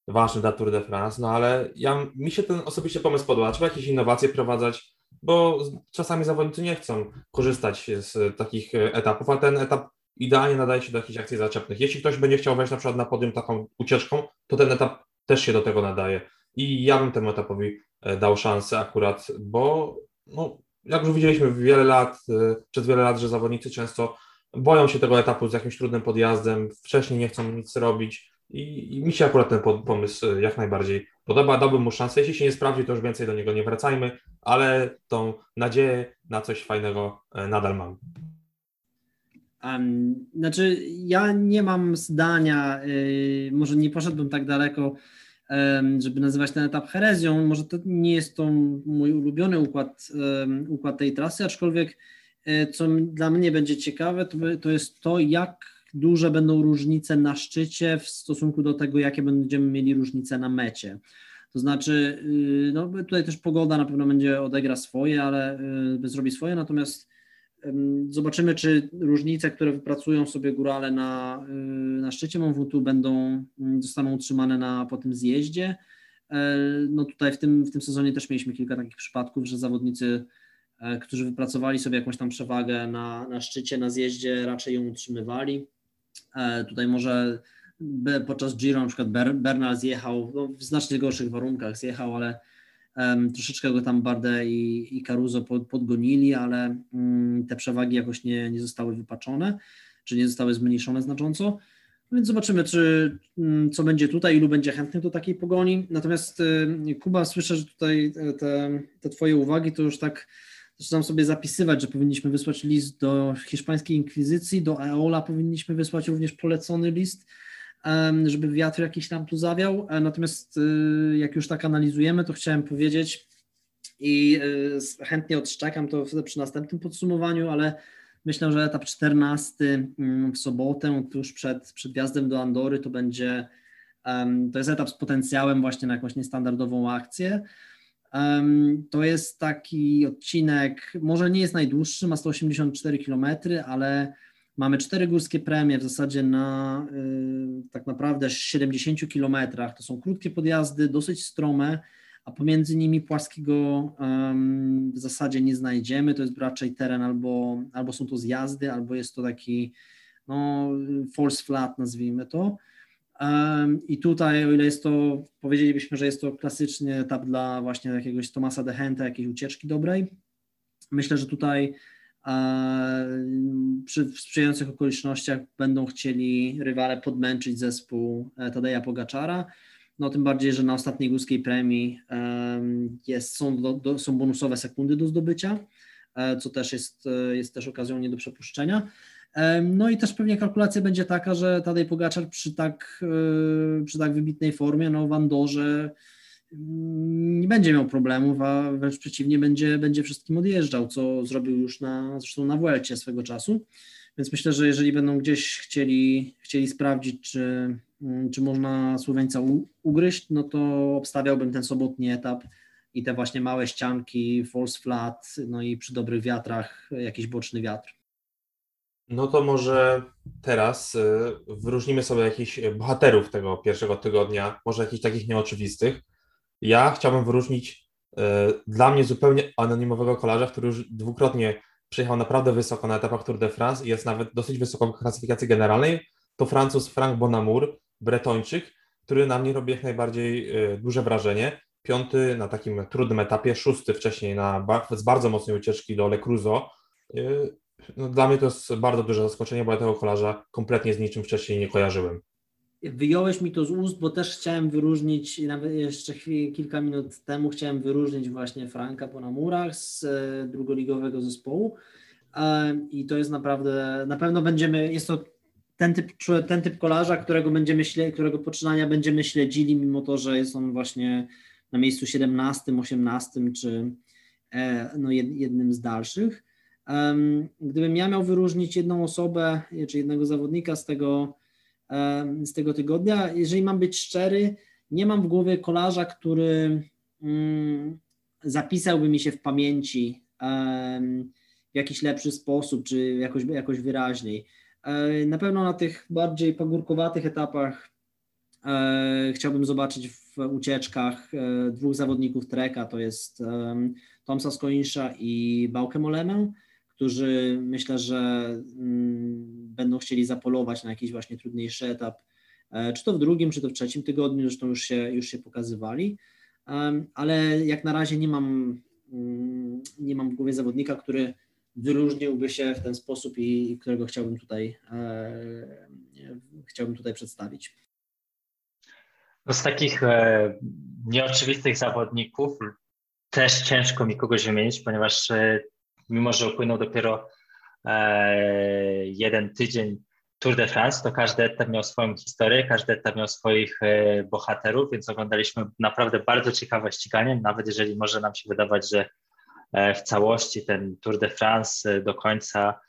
ważny dla Tour de France, no ale ja, mi się ten osobiście pomysł podoba. Trzeba jakieś innowacje wprowadzać, bo czasami zawodnicy nie chcą korzystać z takich etapów, a ten etap idealnie nadaje się do jakichś akcji zaczepnych. Jeśli ktoś będzie chciał wejść na przykład na podium taką ucieczką, to ten etap też się do tego nadaje. I ja bym temu etapowi e, dał szansę akurat, bo no, jak już widzieliśmy wiele lat, e, przez wiele lat, że zawodnicy często boją się tego etapu z jakimś trudnym podjazdem, wcześniej nie chcą nic robić, i, I, mi się akurat ten pomysł e, jak najbardziej podoba. Dałbym mu szansę. Jeśli się nie sprawdzi, to już więcej do niego nie wracajmy, ale tą nadzieję na coś fajnego nadal mam. Znaczy, ja nie mam zdania, yy, może nie poszedłbym tak daleko, żeby nazywać ten etap herezją. Może to nie jest to mój ulubiony układ, układ tej trasy, aczkolwiek e, co dla mnie będzie ciekawe, to, to jest to, jak duże będą różnice na szczycie w stosunku do tego, jakie będziemy mieli różnice na mecie. To znaczy, y, no tutaj też pogoda na pewno będzie odegra swoje, ale y, zrobi swoje, natomiast Zobaczymy, czy różnice, które wypracują sobie górale na, y, na szczycie Ventoux będą, mm, zostaną utrzymane na, po tym zjeździe. E, no tutaj w tym, w tym sezonie też mieliśmy kilka takich przypadków, że zawodnicy, e, którzy wypracowali sobie jakąś tam przewagę na, na szczycie, na zjeździe, raczej ją utrzymywali. E, tutaj może podczas Giro na przykład Bernal zjechał no, w znacznie gorszych warunkach zjechał, ale troszeczkę go tam Barde i, i Caruso pod, podgonili, ale um, te przewagi jakoś nie, nie zostały wypaczone, czy nie zostały zmniejszone znacząco. No więc zobaczymy, czy, um, co będzie tutaj, ilu będzie chętnych do takiej pogoni. Natomiast Kuba, słyszę, że tutaj te, te Twoje uwagi to już tak zaczynam sobie zapisywać, że powinniśmy wysłać list do hiszpańskiej inkwizycji, do EOLA powinniśmy wysłać również polecony list żeby wiatr jakiś tam tu zawiał. E, natomiast y, jak już tak analizujemy, to chciałem powiedzieć i y, chętnie odszczekam to przy następnym podsumowaniu, ale myślę, że etap 14 mm, w sobotę, tuż przed, przed wjazdem do Andory, to będzie, to jest etap z potencjałem właśnie na jakąś niestandardową akcję. To jest taki odcinek, może nie jest najdłuższy, ma 184 km, ale Mamy cztery górskie premie w zasadzie na y, tak naprawdę 70 kilometrach. To są krótkie podjazdy, dosyć strome, a pomiędzy nimi płaskiego w zasadzie nie znajdziemy. To jest raczej teren albo, albo są to zjazdy, albo jest to taki no, false flat, nazwijmy to. I tutaj, o ile jest to, powiedzielibyśmy, że jest to klasyczny etap dla właśnie jakiegoś Tomasa Dehenta, jakiejś ucieczki dobrej. Myślę, że tutaj przy w sprzyjających okolicznościach będą chcieli rywale podmęczyć zespół e, Tadeja Pogaczara. No tym bardziej, że na ostatniej górskiej premii jest, są, do, do, są bonusowe sekundy do zdobycia, e, co też jest, e, jest też okazją nie do przepuszczenia. No i też pewnie kalkulacja będzie taka, że Tadej Pogaczar przy tak, przy tak wybitnej formie, no w Andorze nie będzie miał problemów, a wręcz przeciwnie, będzie, będzie wszystkim odjeżdżał, co zrobił już na, zresztą na Vuelcie swego czasu. Więc myślę, że jeżeli będą gdzieś chcieli, chcieli sprawdzić, czy, czy można Słoweńca ugryźć, no to obstawiałbym ten sobotni etap i te właśnie małe ścianki, false flat, no i przy dobrych wiatrach jakiś boczny wiatr. No to może teraz y, wyróżnimy sobie jakichś bohaterów tego pierwszego tygodnia, może jakichś takich nieoczywistych. Ja chciałbym wyróżnić e, dla mnie zupełnie anonimowego kolarza, który już dwukrotnie przejechał naprawdę wysoko na etapach Tour de France i jest nawet dosyć wysoko w klasyfikacji generalnej. To Francuz Frank Bonamour, bretończyk, który na mnie robi jak najbardziej e, duże wrażenie. Piąty na takim trudnym etapie, szósty wcześniej na, z bardzo mocnej ucieczki do Le Cruzo. E, no, dla mnie to jest bardzo duże zaskoczenie, bo ja tego kolarza kompletnie z niczym wcześniej nie kojarzyłem. Wyjąłeś mi to z ust, bo też chciałem wyróżnić, nawet jeszcze chwilę, kilka minut temu chciałem wyróżnić właśnie Franka po namurach z e, drugoligowego zespołu. E, I to jest naprawdę, na pewno będziemy, jest to ten typ, ten typ kolarza, którego będziemy którego poczynania będziemy śledzili, mimo to, że jest on właśnie na miejscu 17, 18 czy e, no jednym z dalszych. Gdybym ja miał wyróżnić jedną osobę, czy jednego zawodnika z tego z tego tygodnia. Jeżeli mam być szczery, nie mam w głowie kolarza, który mm, zapisałby mi się w pamięci w jakiś lepszy sposób, czy jakoś, jakoś wyraźniej. E, na pewno na tych bardziej pagórkowatych etapach e, chciałbym zobaczyć w ucieczkach e, dwóch zawodników treka, to jest Tomsa Skoinsza i Bałkę Molemę którzy myślę, że mm, będą chcieli zapolować na jakiś właśnie trudniejszy etap, e, czy to w drugim, czy to w trzecim tygodniu, zresztą już się, już się pokazywali, ale jak na razie nie mam, mm, nie mam w głowie zawodnika, który wyróżniłby się w ten sposób i którego chciałbym tutaj, e, chciałbym tutaj przedstawić. No z takich e, nieoczywistych zawodników też ciężko mi kogoś wymienić, ponieważ mimo że upłynął dopiero e, jeden tydzień Tour de France, to każdy etap miał swoją historię, każdy etap miał swoich e, bohaterów, więc oglądaliśmy naprawdę bardzo ciekawe ściganie, nawet jeżeli może nam się wydawać, że e, w całości ten Tour de France do końca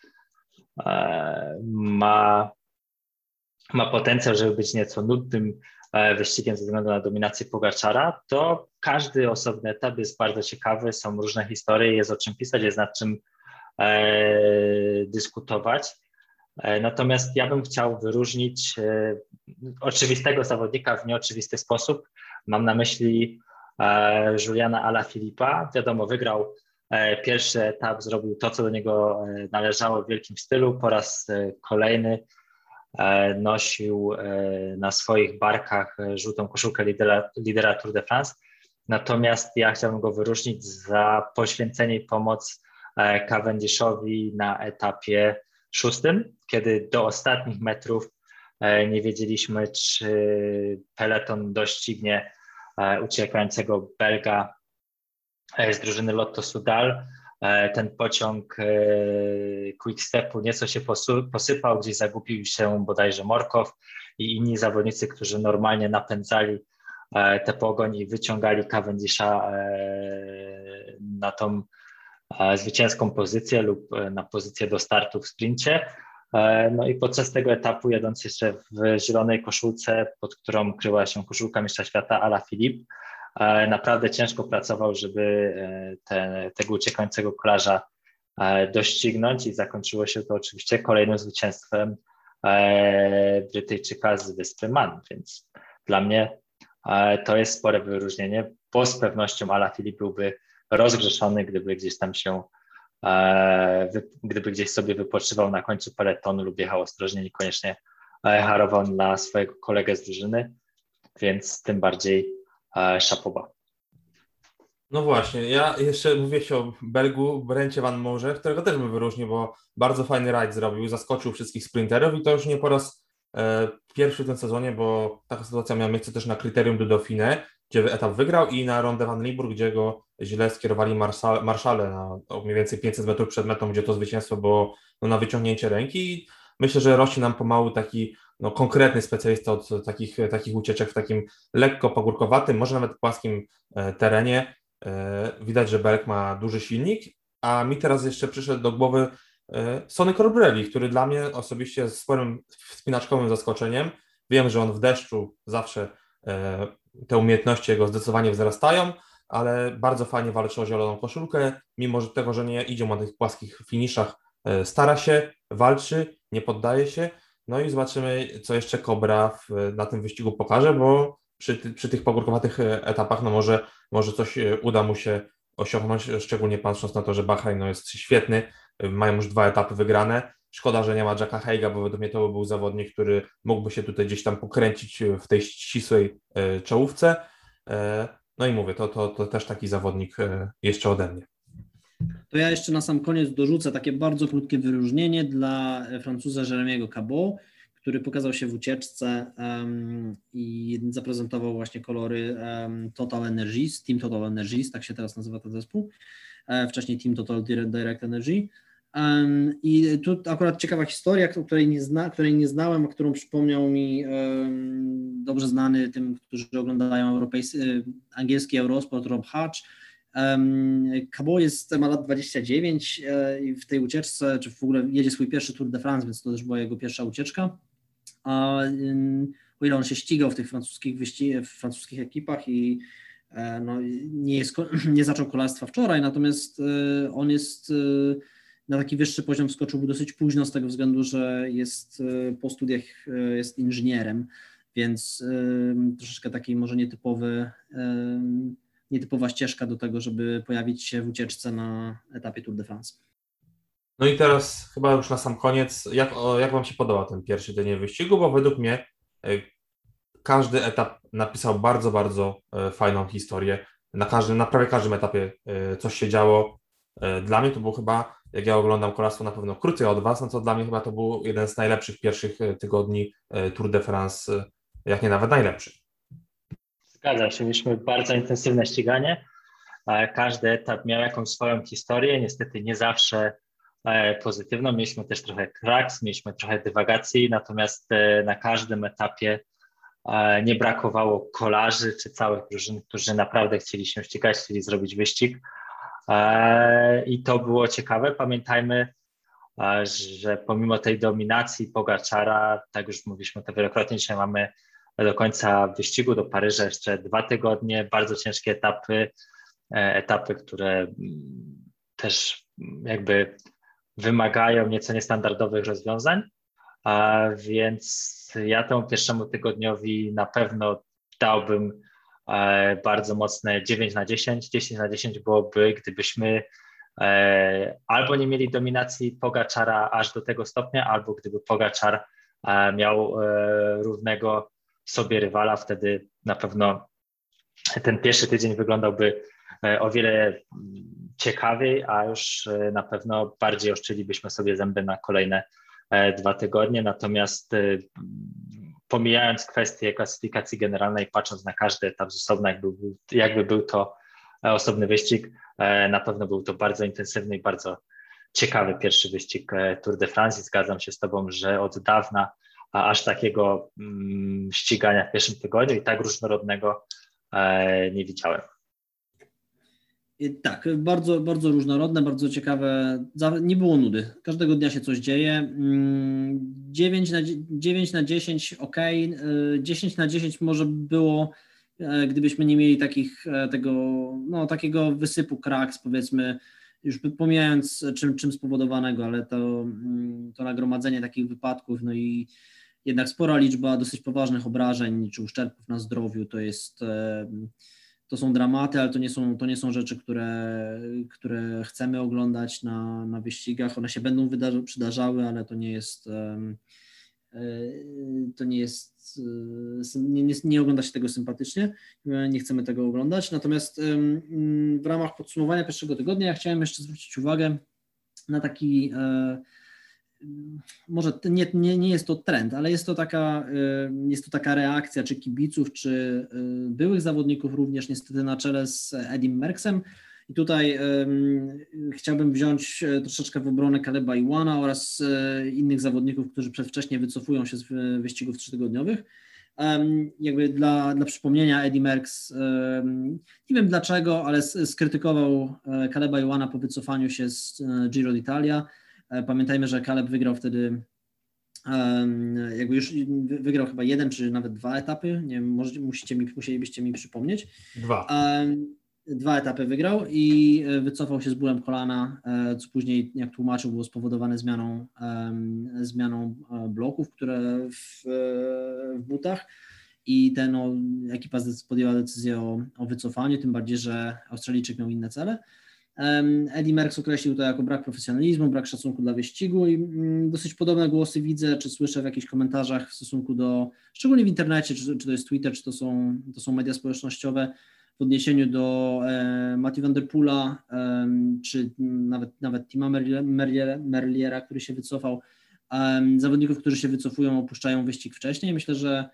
ma, ma potencjał, żeby być nieco nudnym wyścigiem ze względu na dominację Pogaczara, to każdy osobny etap jest bardzo ciekawy, są różne historie, jest o czym pisać, jest nad czym dyskutować. Natomiast ja bym chciał wyróżnić oczywistego zawodnika w nieoczywisty sposób. Mam na myśli Juliana Alaphilippa. Wiadomo, wygrał pierwszy etap, zrobił to, co do niego należało w wielkim stylu. Po raz kolejny E, nosił e, na swoich barkach e, żółtą koszulkę lidera, lidera Tour de France. Natomiast ja chciałbym go wyróżnić za poświęcenie i pomoc Cavendishowi na etapie szóstym, kiedy do ostatnich metrów nie wiedzieliśmy, czy peleton doścignie uciekającego Belga z drużyny Lotto Sudal. E, ten pociąg e, Quickstepu nieco się posypał, gdzieś zagubił się bodajże Morkow i inni zawodnicy, którzy normalnie napędzali e, tę pogoń i wyciągali Cavendisha na tą zwycięską pozycję lub na pozycję do startu w sprincie. No i podczas tego etapu jadąc jeszcze w zielonej koszulce, pod którą kryła się koszulka mistrza świata Ala Filip, naprawdę ciężko pracował, żeby e, te, tego uciekającego kolarza e, doścignąć i zakończyło się to oczywiście kolejnym zwycięstwem e, Brytyjczyka z wyspy Man, więc dla mnie to jest spore wyróżnienie, bo z pewnością Ala Filip byłby rozgrzeszony, gdyby gdzieś tam się, gdyby gdzieś sobie wypoczywał na końcu peletonu lub jechał ostrożnie, niekoniecznie harował na swojego kolegę z drużyny, więc tym bardziej Szapoba. No właśnie, ja jeszcze mówię się o Belgu Brencie Van Moorze, którego też bym wyróżnił, bo bardzo fajny rajd zrobił, zaskoczył wszystkich sprinterów i to już nie po raz e, pierwszy w tym sezonie, bo taka sytuacja miała miejsce też na kryterium do Dauphine, gdzie etap wygrał i na Ronde Van Limburg, gdzie go źle skierowali marszale na mniej więcej 500 metrów przed metą, gdzie to zwycięstwo było no, na wyciągnięcie ręki myślę, że rośnie nam pomału taki no, konkretny specjalista od takich, takich ucieczek w takim lekko pagórkowatym, może nawet płaskim e, terenie. E, widać, że Berg ma duży silnik, a mi teraz jeszcze przyszedł do głowy e, Sony Corbrelli, który dla mnie osobiście jest sporym wspinaczkowym zaskoczeniem. Wiem, że on w deszczu zawsze te umiejętności jego zdecydowanie wzrastają, ale bardzo fajnie walczy o zieloną koszulkę, mimo że tego, że nie idzie na tych płaskich finiszach, stara się, walczy, nie poddaje się no i zobaczymy, co jeszcze Kobra w, na tym wyścigu pokaże, bo przy, przy tych pogórkowatych e, etapach, no może, może coś e, uda mu się osiągnąć, szczególnie patrząc na to, że Bahrain no jest świetny, e, mają już dwa etapy wygrane. Szkoda, że nie ma Jacka Heiga, bo według mnie to był zawodnik, który mógłby się tutaj gdzieś tam pokręcić w tej ścisłej czołówce. No i mówię, to, to, to też taki zawodnik jeszcze ode mnie. To ja jeszcze na sam koniec dorzucę takie bardzo krótkie wyróżnienie dla Francuza Jeremiego Cabot, który pokazał się w ucieczce um, i zaprezentował właśnie kolory um, Total Energies, Team Total Energies, tak się teraz nazywa ten zespół, e, wcześniej Team Total Direct Energy. Um, I tu akurat ciekawa historia, której nie, zna, której nie znałem, a którą przypomniał mi dobrze znany tym, którzy oglądają europejski, angielski Eurosport, Rob Hatch, Cabo jest, ma lat 29 e, i w tej ucieczce, czy w ogóle jedzie swój pierwszy Tour de France, więc to też była jego pierwsza ucieczka. A o ile on się ścigał w tych francuskich, wyści- w francuskich ekipach i e, no, nie, jest, nie zaczął kolarstwa wczoraj, natomiast e, on jest na taki wyższy poziom wskoczył dosyć późno z tego względu, że jest po studiach jest inżynierem, więc troszeczkę taki może nietypowy nietypowa ścieżka do tego, żeby pojawić się w ucieczce na etapie Tour de France. No i teraz chyba już na sam koniec, jak, jak Wam się podoba ten pierwszy dzień wyścigu, bo według mnie e, każdy etap napisał bardzo, bardzo e, fajną historię. Na, każdym, na prawie każdym etapie e, coś się działo. Dla mnie to był chyba, jak ja oglądam kolarstwo na pewno krócej od Was, no to dla mnie chyba to był jeden z najlepszych pierwszych tygodni Tour de France, jak nie nawet najlepszy. Zgadza się, mieliśmy bardzo intensywne ściganie. Każdy etap miał jakąś swoją historię, niestety nie zawsze e, pozytywną. Mieliśmy też trochę kraks, mieliśmy trochę dywagacji, natomiast e, na każdym etapie e, nie brakowało kolarzy czy całych drużyn, którzy naprawdę chcieli się ścigać, chcieli zrobić wyścig. I to było ciekawe. Pamiętajmy, że pomimo tej dominacji Pogaczara, tak już mówiliśmy to wielokrotnie, dzisiaj mamy do końca wyścigu do Paryża jeszcze dwa tygodnie, bardzo ciężkie etapy, e, etapy, które mm, też jakby wymagają nieco niestandardowych rozwiązań, a więc ja temu pierwszemu tygodniowi na pewno dałbym e, bardzo mocne 9 na 10. 10 na 10 byłoby, gdybyśmy e, albo nie mieli dominacji Pogaczara aż do tego stopnia, albo gdyby Pogaczar miał równego sobie rywala, wtedy na pewno ten pierwszy tydzień wyglądałby o wiele ciekawiej, a już na pewno bardziej oszczelibyśmy sobie zęby na kolejne dwa tygodnie. Natomiast pomijając kwestię klasyfikacji generalnej, patrząc na każdy etap z osobna, jakby, jakby był to e, osobny wyścig, e, na pewno był to bardzo intensywny i bardzo ciekawy pierwszy wyścig e, Tour de France. Zgadzam się z Tobą, że od dawna aż takiego mm, ścigania w pierwszym tygodniu i tak różnorodnego nie widziałem. Tak, bardzo, bardzo różnorodne, bardzo ciekawe. Nie było nudy. Każdego dnia się coś dzieje. 9 mm, na, 9 na 10 ok, 10 na 10 może było, e, gdybyśmy nie mieli takich, e, tego, no, takiego wysypu kraks, powiedzmy, już pomijając czym, czym spowodowanego, ale to, mm, to nagromadzenie takich wypadków, no i jednak spora liczba dosyć poważnych obrażeń czy uszczerbków na zdrowiu to jest e, to są dramaty, ale to nie są, to nie są rzeczy, które, które chcemy oglądać na, na wyścigach. One się będą przydarzały, ale to nie jest e, to nie jest e, nie, nie, nie, ogląda się tego sympatycznie, nie chcemy tego oglądać. Natomiast w ramach podsumowania pierwszego tygodnia ja chciałem jeszcze zwrócić uwagę na taki e, może nie, nie, nie jest to trend, ale jest to, taka, y, jest to taka reakcja czy kibiców, czy y, byłych zawodników również niestety na czele z Edim Merksem. I tutaj chciałbym wziąć e, troszeczkę w obronę Kaleba Iwana oraz innych zawodników, którzy przedwcześnie wycofują się z wyścigów trzytygodniowych. Jakby dla, dla przypomnienia Eddie Merckx, nie wiem dlaczego, ale skrytykował e, Kaleba Iwana po wycofaniu się z Giro d'Italia E, pamiętajmy, że Kaleb wygrał wtedy jakby już wygrał chyba jeden czy nawet dwa etapy, nie wiem, może, musicie mi, musielibyście mi przypomnieć. Dwa. Dwa etapy wygrał i e, wycofał się z bólem kolana, e, co później, jak tłumaczył, było spowodowane zmianą, zmianą bloków, które w, w butach i ten no, ekipa podjęła decyzję o, o wycofaniu, tym bardziej, że Australijczyk miał inne cele. Eddie Merckx określił to jako brak profesjonalizmu, brak szacunku dla wyścigu i mm, dosyć podobne głosy widzę, czy słyszę w jakichś komentarzach w stosunku do, szczególnie w internecie, czy, czy to jest Twitter, czy to są, to są media społecznościowe, w odniesieniu do e, Matthew Van Der Poola, e, czy nawet, nawet Tima Merliera, Merliera, który się wycofał, e, zawodników, którzy się wycofują, opuszczają wyścig wcześniej. Myślę, że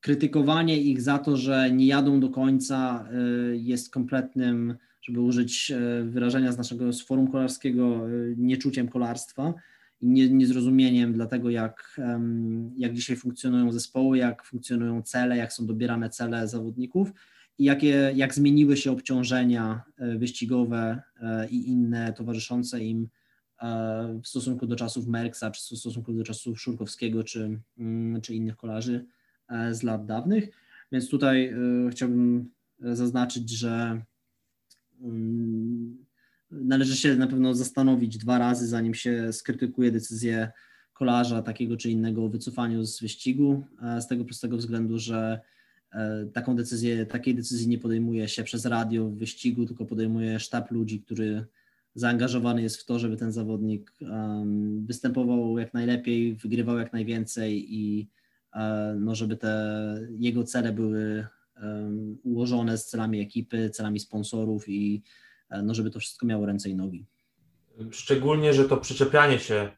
krytykowanie ich za to, że nie jadą do końca y, jest kompletnym, żeby użyć y, wyrażenia z naszego z forum kolarskiego, y, nieczuciem kolarstwa i nie, niezrozumieniem dla tego, jak, jak dzisiaj funkcjonują zespoły, jak funkcjonują cele, jak są dobierane cele zawodników i jakie, jak zmieniły się obciążenia wyścigowe i inne towarzyszące im w stosunku do czasów Merksa, czy w stosunku do czasów Szurkowskiego, czy, mm, czy innych kolarzy. E, z lat dawnych. Więc tutaj e, chciałbym zaznaczyć, że mm, należy się na pewno zastanowić dwa razy, zanim się skrytykuje decyzję kolarza takiego czy innego o wycofaniu z wyścigu, e, z tego prostego względu, że taką decyzję, takiej decyzji nie podejmuje się przez radio w wyścigu, tylko podejmuje sztab ludzi, który zaangażowany jest w to, żeby ten zawodnik występował jak najlepiej, wygrywał jak najwięcej i E, no żeby te jego cele były ułożone z celami ekipy, celami sponsorów i e, no żeby to wszystko miało ręce i nogi. Szczególnie, że to przyczepianie się,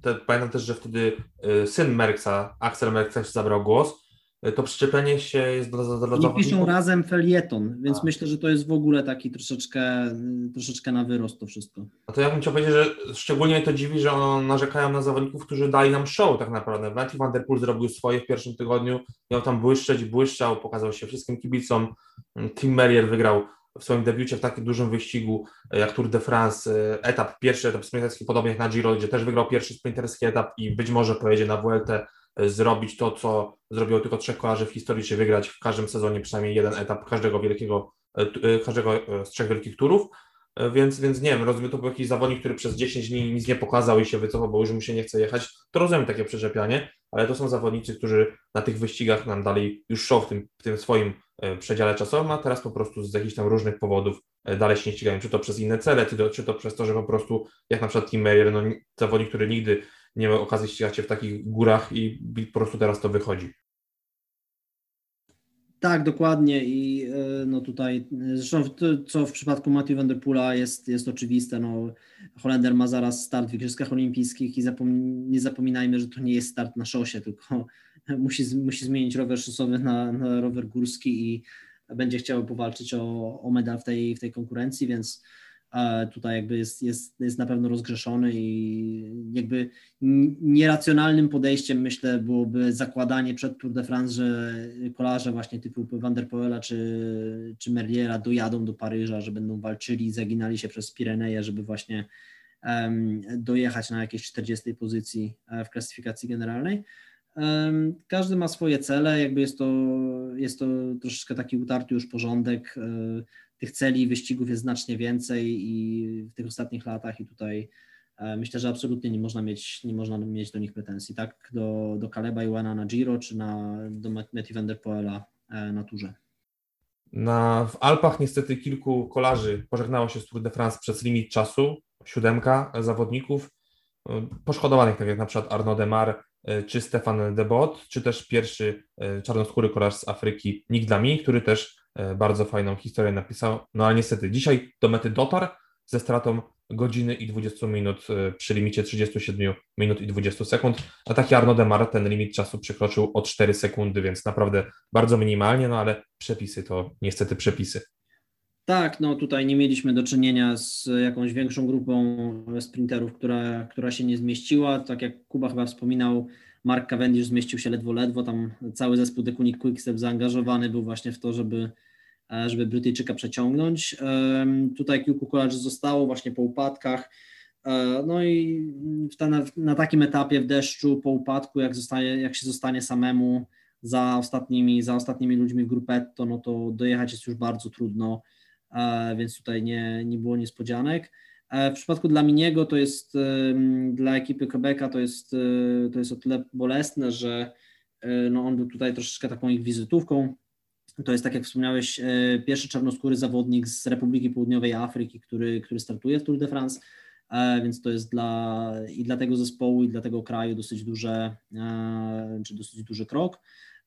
te, pamiętam też, że wtedy e, syn Merksa, Axel Merksa zabrał głos, to przyczepienie się jest do, do Oni piszą razem felieton, więc A. myślę, że to jest w ogóle taki troszeczkę, troszeczkę na wyrost to wszystko. A to ja bym chciał powiedzieć, że szczególnie to dziwi, że on narzekają na zawodników, którzy dali nam show tak naprawdę. Matthew Van Der Poel zrobił swoje w pierwszym tygodniu, miał tam błyszczeć, błyszczał, pokazał się wszystkim kibicom. Tim Merrier wygrał w swoim debiucie w takim dużym wyścigu jak Tour de France, etap, pierwszy etap sprinterski, podobnie jak na Giro, gdzie też wygrał pierwszy sprinterski etap i być może pojedzie na Vuelta zrobić to, co zrobiło tylko trzech kolarzy w historii, czy wygrać w każdym sezonie przynajmniej jeden etap każdego wielkiego, e, e, każdego e, z trzech wielkich turów. E, więc, więc nie wiem, rozumiem, to był jakiś zawodnik, który przez 10 dni nic nie pokazał i się wycofał, bo już mu się nie chce jechać. To rozumiem takie przyczepianie, ale to są zawodnicy, którzy na tych wyścigach nam dali już show w tym, w tym swoim e, przedziale czasowym, a teraz po prostu z jakichś tam różnych powodów e, dalej się nie ścigają, czy to przez inne cele, czy to, czy to przez to, że po prostu, jak na przykład Tim Meyer, no zawodnik, który nigdy nie miał okazji ścigać się w takich górach i po prostu teraz to wychodzi. Tak, dokładnie i e, no tutaj, zresztą co w przypadku Matthew Van Der Poola jest, jest oczywiste, no Holender ma zaraz start w Igrzyskach Olimpijskich i zapom nie zapominajmy, że to nie jest start na szosie, tylko musi, musi zmienić rower szosowy na, na rower górski i będzie chciał powalczyć o, o medal w tej, w tej konkurencji, więc tutaj jakby jest, jest, jest na pewno rozgrzeszony i jakby nieracjonalnym podejściem myślę byłoby zakładanie przed Tour de France, że kolarze właśnie typu Van der Poela czy, czy Merliera dojadą do Paryża, że będą walczyli, zaginali się przez Pireneje, żeby właśnie um, dojechać na jakiejś 40 pozycji e, w klasyfikacji generalnej. Każdy ma swoje cele, jakby jest to, jest to troszeczkę taki utarty już porządek. Um, tych celi i wyścigów jest znacznie więcej i w tych ostatnich latach i tutaj e, myślę, że absolutnie nie można mieć, nie można mieć do nich pretensji, tak do, do Kaleba Iwana na Giro, czy na, do Matthew van der Poela e, na Turze. Na, w Alpach niestety kilku kolarzy pożegnało się z Tour de France przez limit czasu, siódemka zawodników e, poszkodowanych, tak jak na przykład Arnaud Demar czy Stefan Debot, czy też pierwszy czarnoskóry kolarz z Afryki Nick Dami, który też bardzo fajną historię napisał. No ale niestety dzisiaj do mety dotarł ze stratą godziny i 20 minut e, przy limicie 37 minut i 20 sekund, a taki Arno Demar ten limit czasu przekroczył o 4 sekundy, więc naprawdę bardzo minimalnie, no ale przepisy to niestety przepisy. Tak, no tutaj nie mieliśmy do czynienia z jakąś większą grupą sprinterów, która, która się nie zmieściła. Tak jak Kuba chyba wspominał, Mark Cavendish zmieścił się ledwo, ledwo. Tam cały zespół Decunic Quickstep zaangażowany był właśnie w to, żeby, e, żeby Brytyjczyka przeciągnąć. Tutaj kilku kolarzy zostało właśnie po upadkach. E, no i na, na, takim etapie w deszczu, po upadku, jak, zostaje, jak się zostanie samemu za ostatnimi, za ostatnimi ludźmi w grupetto, no to dojechać jest już bardzo trudno, e, więc tutaj nie, nie było niespodzianek. E, w przypadku dla Miniego to jest dla ekipy Quebeca to jest, e, to jest o tyle bolesne, że e, no on był tutaj troszeczkę taką ich wizytówką. To jest, tak jak wspomniałeś, pierwszy czarnoskóry zawodnik z Republiki Południowej Afryki, który, który startuje w Tour de France, więc to jest dla, i dla tego zespołu, i dla tego kraju dosyć duże, czy dosyć duży krok.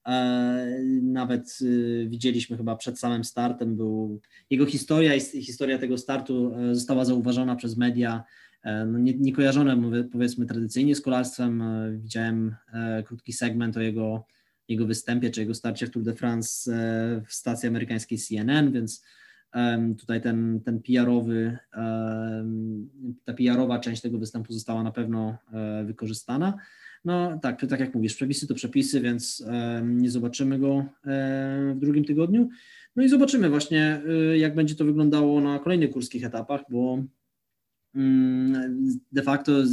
E, nawet widzieliśmy chyba przed samym startem, był jego historia i historia tego startu e, została zauważona przez media, e, no nie, nie kojarzone powiedzmy tradycyjnie z kolarstwem. Widziałem krótki segment o jego, jego występie czy jego starcie w Tour de France w stacji amerykańskiej CNN, więc tutaj ten, ten PR-owy, ta PR-owa część tego występu została na pewno wykorzystana. No tak, tak jak mówisz, przepisy to przepisy, więc nie zobaczymy go w drugim tygodniu. No i zobaczymy właśnie, jak będzie to wyglądało na kolejnych górskich etapach, bo mm, de facto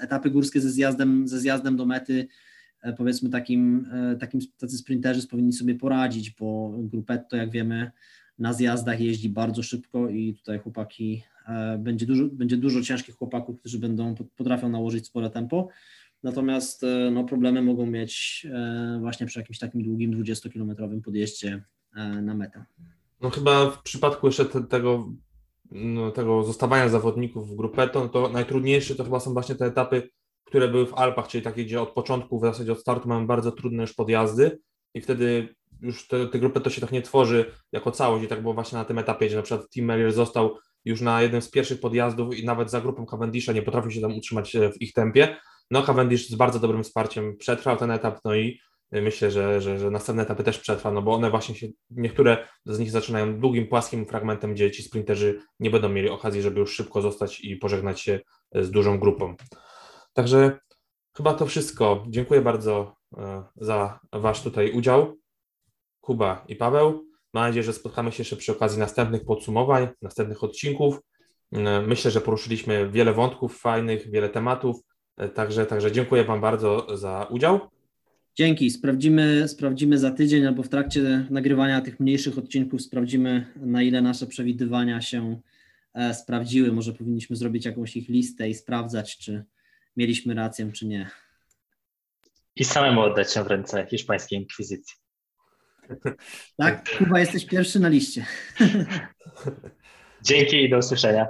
etapy górskie ze zjazdem, ze zjazdem do mety, e, powiedzmy takim, e, takim tacy sprinterzy powinni sobie poradzić, bo grupetto, jak wiemy, na zjazdach jeździ bardzo szybko i tutaj chłopaki, e, będzie dużo, będzie dużo ciężkich chłopaków, którzy będą, potrafią nałożyć spore tempo. Natomiast e, no, problemy mogą mieć e, właśnie przy jakimś takim długim 20-kilometrowym podjeździe e, na metę. No chyba w przypadku jeszcze te, tego, no, tego zostawania zawodników w grupę, to, to najtrudniejsze to chyba są właśnie te etapy, które były w Alpach, czyli takie, gdzie od początku, w zasadzie od startu mamy bardzo trudne już podjazdy i wtedy już te, te grupy to się tak nie tworzy jako całość i tak było właśnie na tym etapie, gdzie na przykład Tim Merrill został już na jednym z pierwszych podjazdów i nawet za grupą Cavendisha nie potrafił się tam utrzymać w ich tempie, no Cavendish z bardzo dobrym wsparciem przetrwał ten etap, no i myślę, że, że, że następne etapy też przetrwa, no bo one właśnie się, niektóre z nich zaczynają długim, płaskim fragmentem, gdzie ci sprinterzy nie będą mieli okazji, żeby już szybko zostać i pożegnać się z dużą grupą. Także chyba to wszystko. Dziękuję bardzo e, za Wasz tutaj udział. Kuba i Paweł. Mam nadzieję, że spotkamy się jeszcze przy okazji następnych podsumowań, następnych odcinków. E, myślę, że poruszyliśmy wiele wątków fajnych, wiele tematów. Także, także dziękuję Wam bardzo za udział. Dzięki. Sprawdzimy, sprawdzimy za tydzień albo w trakcie nagrywania tych mniejszych odcinków, sprawdzimy na ile nasze przewidywania się e, sprawdziły. Może powinniśmy zrobić jakąś ich listę i sprawdzać, czy mieliśmy rację, czy nie. I samemu oddać się w ręce hiszpańskiej inkwizycji. Tak, Kuba, jesteś pierwszy na liście. Dzięki i do usłyszenia.